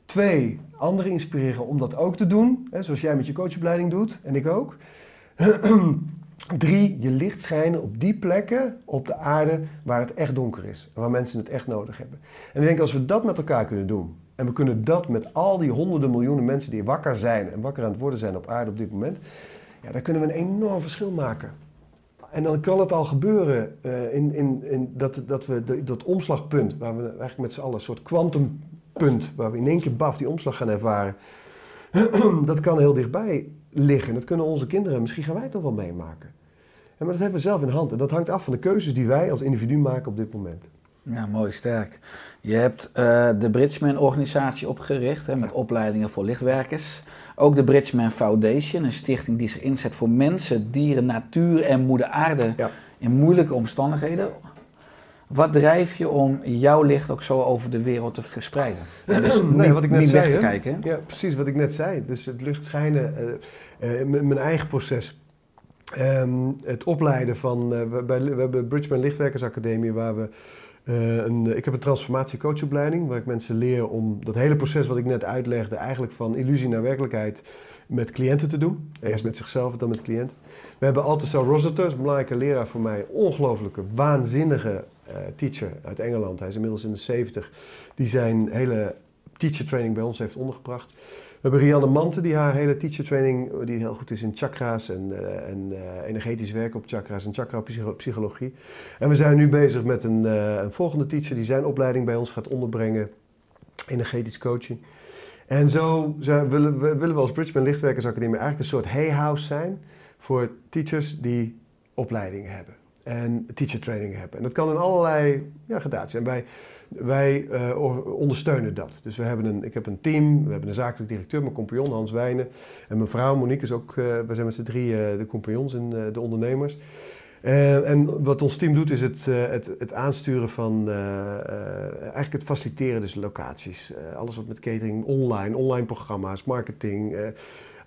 C: Twee, anderen inspireren om dat ook te doen, hè, zoals jij met je coachopleiding doet en ik ook. [clears throat] Drie, je licht schijnen op die plekken op de aarde waar het echt donker is. Waar mensen het echt nodig hebben. En ik denk als we dat met elkaar kunnen doen. En we kunnen dat met al die honderden miljoenen mensen die wakker zijn en wakker aan het worden zijn op aarde op dit moment. Ja, dan kunnen we een enorm verschil maken. En dan kan het al gebeuren uh, in, in, in dat, dat we de, dat omslagpunt, waar we eigenlijk met z'n allen een soort kwantumpunt, waar we in één keer baf die omslag gaan ervaren. [clears throat] dat kan heel dichtbij liggen. Dat kunnen onze kinderen, misschien gaan wij het nog wel meemaken. Maar dat hebben we zelf in hand. En dat hangt af van de keuzes die wij als individu maken op dit moment.
A: Ja, mooi, sterk. Je hebt uh, de Bridgman-organisatie opgericht hè, met opleidingen voor lichtwerkers. Ook de Bridgman Foundation, een stichting die zich inzet voor mensen, dieren, natuur en moeder aarde
C: Ja.
A: in moeilijke omstandigheden. Wat drijf je om jouw licht ook zo over de wereld te verspreiden? [clears throat] Ja, dus
C: Nee,
A: niet,
C: wat ik net
A: niet
C: zei,
A: weg te kijken. hè?
C: Ja, precies wat ik net zei. Dus het licht schijnen, eh, eh, mijn eigen proces. Ehm, het opleiden van, eh, we, bij, we hebben Bridgman Lichtwerkersacademie waar we, eh, een, ik heb een transformatiecoachopleiding waar ik mensen leer om dat hele proces wat ik net uitlegde eigenlijk van illusie naar werkelijkheid met cliënten te doen. Eerst met zichzelf, dan met cliënten. We hebben Althusser Rossiter, is een belangrijke leraar voor mij, ongelooflijke, waanzinnige eh, teacher uit Engeland. Hij is inmiddels in de 70, die zijn hele teacher training bij ons heeft ondergebracht. We hebben Rianne Manten, die haar hele teacher training, die heel goed is in chakra's en, eh, en eh, energetisch werken op chakra's en chakra-psychologie. En we zijn nu bezig met een, eh, een volgende teacher die zijn opleiding bij ons gaat onderbrengen, energetisch coaching. En zo willen, we, willen als Bridgman Lichtwerkersacademie eigenlijk een soort hey-house zijn voor teachers die opleidingen hebben en teacher training hebben. En dat kan in allerlei ja, gradaties. En wij, wij eh, ondersteunen dat. Dus we hebben een, ik heb een team, we hebben een zakelijk directeur, mijn compagnon Hans Wijnen. En mijn vrouw Monique is ook, eh we zijn met z'n drie eh, de compagnons en de ondernemers. En wat ons team doet is het, het, het aansturen van, eigenlijk het faciliteren dus locaties. Alles wat met catering, online, online programma's, marketing.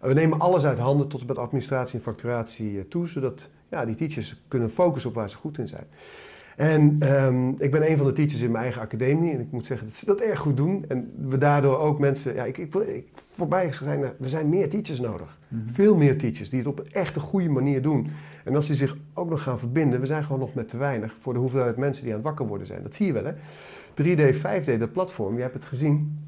C: we nemen alles uit handen tot en met administratie en facturatie toe, zodat ja, die teachers kunnen focussen op waar ze goed in zijn. En ehm, ik ben een van de teachers in mijn eigen academie en ik moet zeggen dat ze dat erg goed doen. En we daardoor ook mensen, ja, ik, ik, ik, voor mij zijn er, er zijn meer teachers nodig. Veel meer teachers die het op een echte goede manier doen. En als die zich ook nog gaan verbinden, we zijn gewoon nog met te weinig voor de hoeveelheid mensen die aan het wakker worden zijn. Dat zie je wel hè. 3D, 5D, dat platform, je hebt het gezien.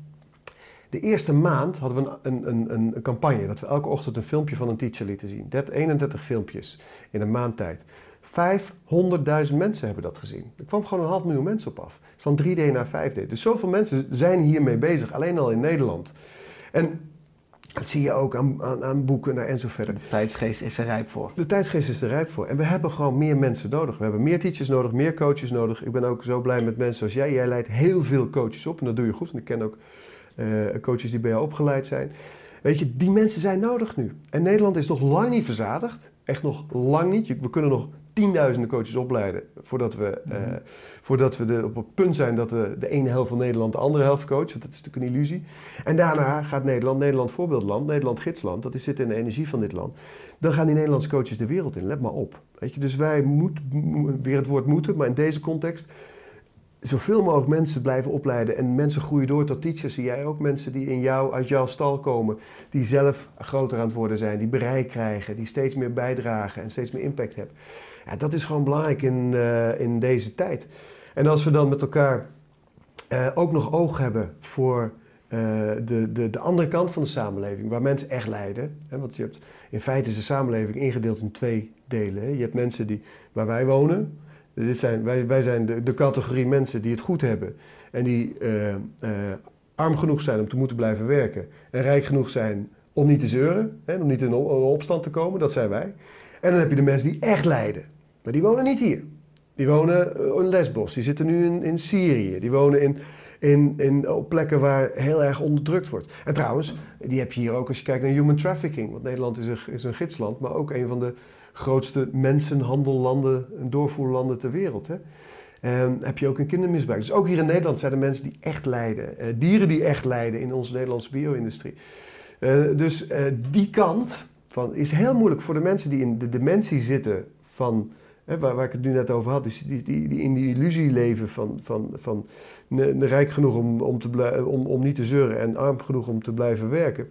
C: De eerste maand hadden we een, een, een, een campagne dat we elke ochtend een filmpje van een teacher lieten zien. Dat 31 filmpjes in een maand tijd. 500.000 mensen hebben dat gezien. Er kwam gewoon een half miljoen mensen op af. Van 3D naar 5D. Dus zoveel mensen zijn hiermee bezig, alleen al in Nederland. En dat zie je ook aan, aan, aan boeken en zo verder.
A: De tijdsgeest is er rijp voor.
C: De tijdsgeest is er rijp voor. En we hebben gewoon meer mensen nodig. We hebben meer teachers nodig, meer coaches nodig. Ik ben ook zo blij met mensen zoals jij. Jij leidt heel veel coaches op en dat doe je goed. En ik ken ook eh, coaches die bij jou opgeleid zijn. Weet je, die mensen zijn nodig nu. En Nederland is nog lang niet verzadigd. Echt nog lang niet. We kunnen nog tienduizenden coaches opleiden voordat we, eh, voordat we de, op het punt zijn dat we de ene helft van Nederland de andere helft coachen. Dat is natuurlijk een illusie. En daarna gaat Nederland, Nederland voorbeeldland, Nederland gidsland. Dat is zit in de energie van dit land. Dan gaan die Nederlandse coaches de wereld in. Let maar op. Weet je, dus wij moeten, weer het woord moeten, maar in deze context zoveel mogelijk mensen blijven opleiden. En mensen groeien door tot teachers. Zie jij ook mensen die in jou, uit jouw stal komen, die zelf groter aan het worden zijn, die bereik krijgen, die steeds meer bijdragen en steeds meer impact hebben. Ja, dat is gewoon belangrijk in, eh, in deze tijd. En als we dan met elkaar eh, ook nog oog hebben voor eh, de, de, de andere kant van de samenleving, waar mensen echt lijden. Hè, want je hebt, in feite is de samenleving ingedeeld in twee delen. Hè. Je hebt mensen die, waar wij wonen. Dit zijn, wij, wij zijn de, de categorie mensen die het goed hebben en die eh, eh, arm genoeg zijn om te moeten blijven werken en rijk genoeg zijn om niet te zeuren, hè, om niet in op- opstand te komen. Dat zijn wij. En dan heb je de mensen die echt lijden. Maar die wonen niet hier. Die wonen eh, in Lesbos, die zitten nu in, in Syrië, die wonen in, In, in, op plekken waar heel erg onderdrukt wordt. En trouwens, die heb je hier ook als je kijkt naar human trafficking. Want Nederland is een, is een gidsland, maar ook een van de grootste mensenhandellanden en doorvoerlanden ter wereld. Hè? En heb je ook een kindermisbruik. Dus ook hier in Nederland zijn er mensen die echt lijden. Eh, dieren die echt lijden in onze Nederlandse bio-industrie. Eh, dus eh, die kant van, is heel moeilijk voor de mensen die in de dimensie zitten van... Waar, waar ik het nu net over had, dus die, die, die in die illusie leven van, van, van rijk genoeg om, om, te om, om niet te zeuren en arm genoeg om te blijven werken.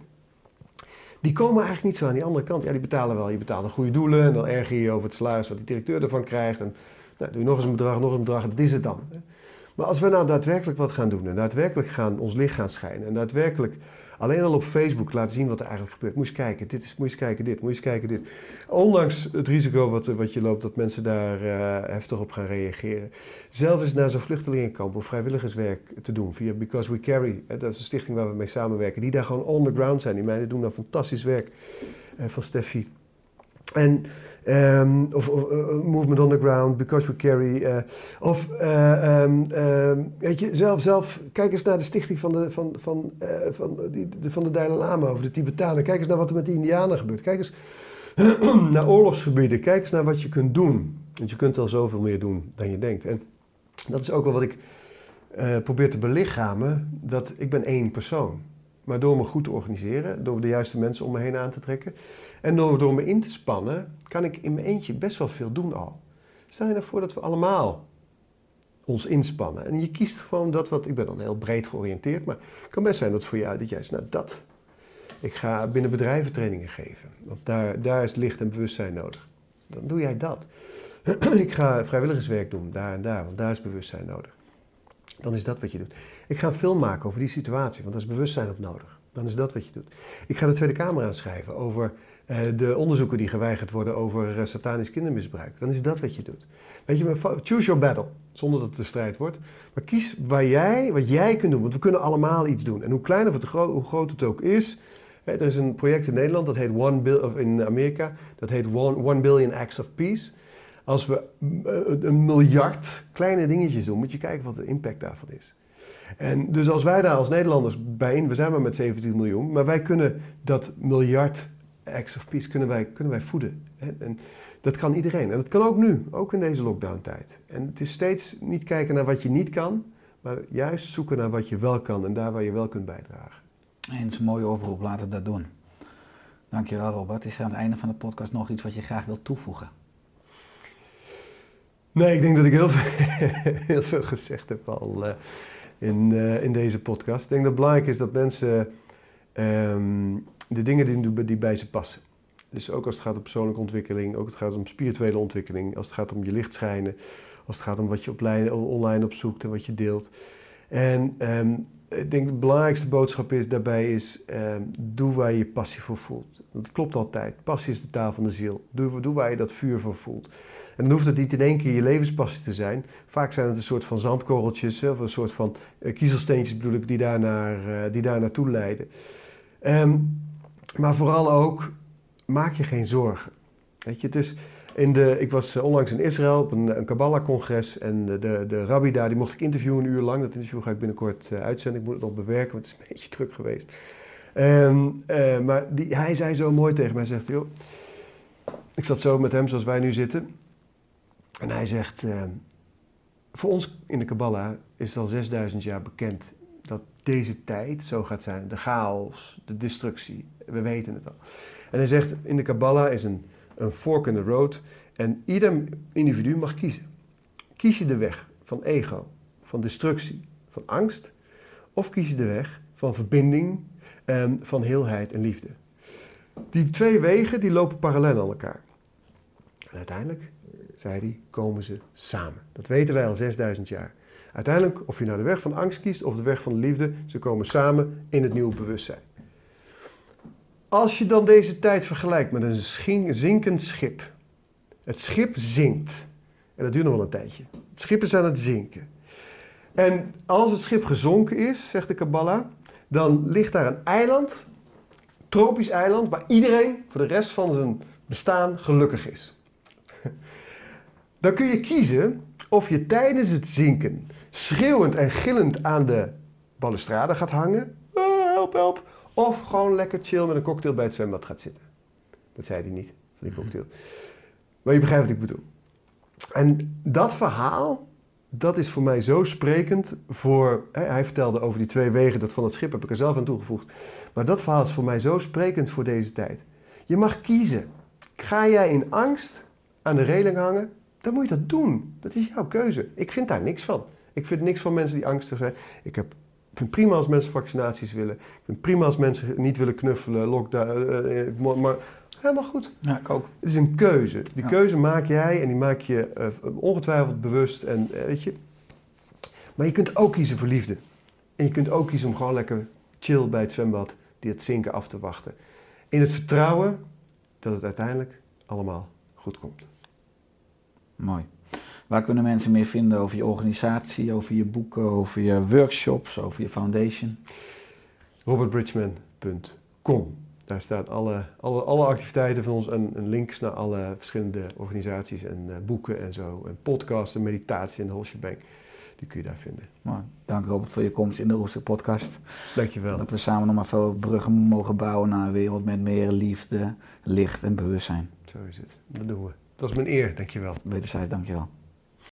C: Die komen eigenlijk niet zo aan die andere kant. Ja, die betalen wel. Je betaalt een goede doelen en dan erger je je over het salaris wat die directeur ervan krijgt. En nou, doe je nog eens een bedrag, nog een bedrag, dat is het dan. Maar als we nou daadwerkelijk wat gaan doen en daadwerkelijk gaan ons licht gaan schijnen en daadwerkelijk alleen al op Facebook laten zien wat er eigenlijk gebeurt. Moet eens kijken, dit is, moet eens kijken, dit, moet eens kijken, dit. Ondanks het risico wat, wat je loopt dat mensen daar eh, heftig op gaan reageren. Zelf is naar zo'n vluchtelingenkamp om vrijwilligerswerk te doen via Because We Carry. Dat is een stichting waar we mee samenwerken. Die daar gewoon on the ground zijn. Die meiden doen daar fantastisch werk eh, van Steffi. En, ehm, of, of, eh, Movement on the Ground, Because We Carry. eh, of, ehm, ehm, weet je, zelf, zelf, kijk eens naar de stichting van de, van, van, van, die, de, van de Dalai Lama over de Tibetanen. Kijk eens naar wat er met die Indianen gebeurt. Kijk eens [clears throat] naar oorlogsgebieden. Kijk eens naar wat je kunt doen. Want je kunt al zoveel meer doen dan je denkt. En dat is ook wel wat ik probeer te belichamen. Dat ik ben één persoon. Maar door me goed te organiseren, door de juiste mensen om me heen aan te trekken... en door, door me in te spannen, kan ik in mijn eentje best wel veel doen al. Stel je nou voor dat we allemaal ons inspannen. En je kiest gewoon dat wat... Ik ben dan heel breed georiënteerd, maar het kan best zijn dat voor jou dat jij zegt... Nou, dat. Ik ga binnen bedrijven trainingen geven. Want daar, daar is licht en bewustzijn nodig. Dan doe jij dat. [clears throat] ik ga vrijwilligerswerk doen, daar en daar, want daar is bewustzijn nodig. Dan is dat wat je doet. Ik ga een film maken over die situatie, want daar is bewustzijn op nodig. Dan is dat wat je doet. Ik ga de Tweede Kamer aanschrijven over de onderzoeken die geweigerd worden over eh, satanisch kindermisbruik. Dan is dat wat je doet. Weet je, choose your battle, zonder dat het een strijd wordt. Maar kies waar jij, wat jij kunt doen, want we kunnen allemaal iets doen. En hoe klein of hoe groot het ook is. Hè, er is een project in Nederland, dat heet One Bill, of in Amerika, dat heet One, One Billion Acts of Peace. Als we eh, een miljard kleine dingetjes doen, moet je kijken wat de impact daarvan is. En dus als wij daar als Nederlanders bij in, we zijn maar met 17 miljoen, maar wij kunnen dat miljard acts of peace kunnen wij, kunnen wij voeden. En dat kan iedereen. En dat kan ook nu, ook in deze lockdown-tijd. En het is steeds niet kijken naar wat je niet kan, maar juist zoeken naar wat je wel kan en daar waar je wel kunt bijdragen.
A: En het is een mooie oproep, laten we dat doen. Dankjewel Robert. Is er aan het einde van de podcast nog iets wat je graag wilt toevoegen?
C: Nee, ik denk dat ik heel veel, [laughs] heel veel gezegd heb al eh, in, eh, in deze podcast. Ik denk dat het belangrijk is dat mensen ehm, de dingen die die bij ze passen. Dus ook als het gaat om persoonlijke ontwikkeling, ook als het gaat om spirituele ontwikkeling, als het gaat om je licht schijnen, als het gaat om wat je op online opzoekt en wat je deelt. En ehm, ik denk de belangrijkste boodschap is, daarbij is, ehm, doe waar je je passie voor voelt. Dat klopt altijd. Passie is de taal van de ziel. Doe, waar je dat vuur voor voelt. En dan hoeft het niet in één keer je levenspassie te zijn. Vaak zijn het een soort van zandkorreltjes, of een soort van eh, kiezelsteentjes bedoel ik, die daar, eh, die daar naartoe leiden. Ehm, maar vooral ook, maak je geen zorgen. Weet je, het is in de, ik was eh, onlangs in Israël op een, een Kabbalah-congres en de, de, rabbi daar, die mocht ik interviewen een uur lang. Dat interview ga ik binnenkort eh, uitzenden. Ik moet het nog bewerken, want het is een [laughs] beetje druk geweest. Ehm, eh, maar die, hij zei zo mooi tegen mij, zegt, joh, ik zat zo met hem zoals wij nu zitten. En hij zegt, eh, voor ons in de Kabbalah is het al 6000 jaar bekend deze tijd zo gaat zijn. De chaos, de destructie, we weten het al. En hij zegt, in de Kabbalah is een, een fork in the road en ieder individu mag kiezen. Kies je de weg van ego, van destructie, van angst, of kies je de weg van verbinding, en van heelheid en liefde. Die twee wegen die lopen parallel aan elkaar. En uiteindelijk, zei hij, komen ze samen. Dat weten wij al 6000 jaar. Uiteindelijk, of je nou de weg van angst kiest of de weg van de liefde, ze komen samen in het nieuwe bewustzijn. Als je dan deze tijd vergelijkt met een zinkend schip. Het schip zinkt. En dat duurt nog wel een tijdje. Het schip is aan het zinken. En als het schip gezonken is, zegt de Kabbalah, dan ligt daar een eiland, tropisch eiland, waar iedereen voor de rest van zijn bestaan gelukkig is. [laughs] Dan kun je kiezen Of je tijdens het zinken schreeuwend en gillend aan de balustrade gaat hangen. "Ah, help, help. Of gewoon lekker chill met een cocktail bij het zwembad gaat zitten. Dat zei hij niet, van die cocktail. Maar je begrijpt wat ik bedoel. En dat verhaal, dat is voor mij zo sprekend voor... Hè, hij vertelde over die twee wegen, dat van het schip heb ik er zelf aan toegevoegd. Maar dat verhaal is voor mij zo sprekend voor deze tijd. Je mag kiezen. Ga jij in angst aan de reling hangen? Dan moet je dat doen. Dat is jouw keuze. Ik vind daar niks van. Ik vind niks van mensen die angstig zijn. Ik, heb, ik vind prima als mensen vaccinaties willen. Ik vind prima als mensen niet willen knuffelen, lockdown. eh, eh, maar- helemaal goed.
A: Ja, ik ook.
C: Het is een keuze. Die
A: Ja.
C: keuze maak jij en die maak je eh, ongetwijfeld bewust. En, weet je. Maar je kunt ook kiezen voor liefde. En je kunt ook kiezen om gewoon lekker chill bij het zwembad die het zinken af te wachten. In het vertrouwen dat het uiteindelijk allemaal goed komt.
A: Mooi. Waar kunnen mensen meer vinden over je organisatie, over je boeken, over je workshops, over je foundation?
C: robertbridgman.com. Daar staan alle, alle, alle activiteiten van ons en, en links naar alle verschillende organisaties en eh, boeken en zo. En podcasts en meditatie en de whole shebang. Die kun je daar vinden.
A: Dank Robert voor je komst in de Oester podcast.
C: Dankjewel.
A: Dat we samen nog maar veel bruggen mogen bouwen naar een wereld met meer liefde, licht en bewustzijn.
C: Zo is het. Dat doen we. Het was mijn eer. Dankjewel.
A: Wederzijds, dankjewel.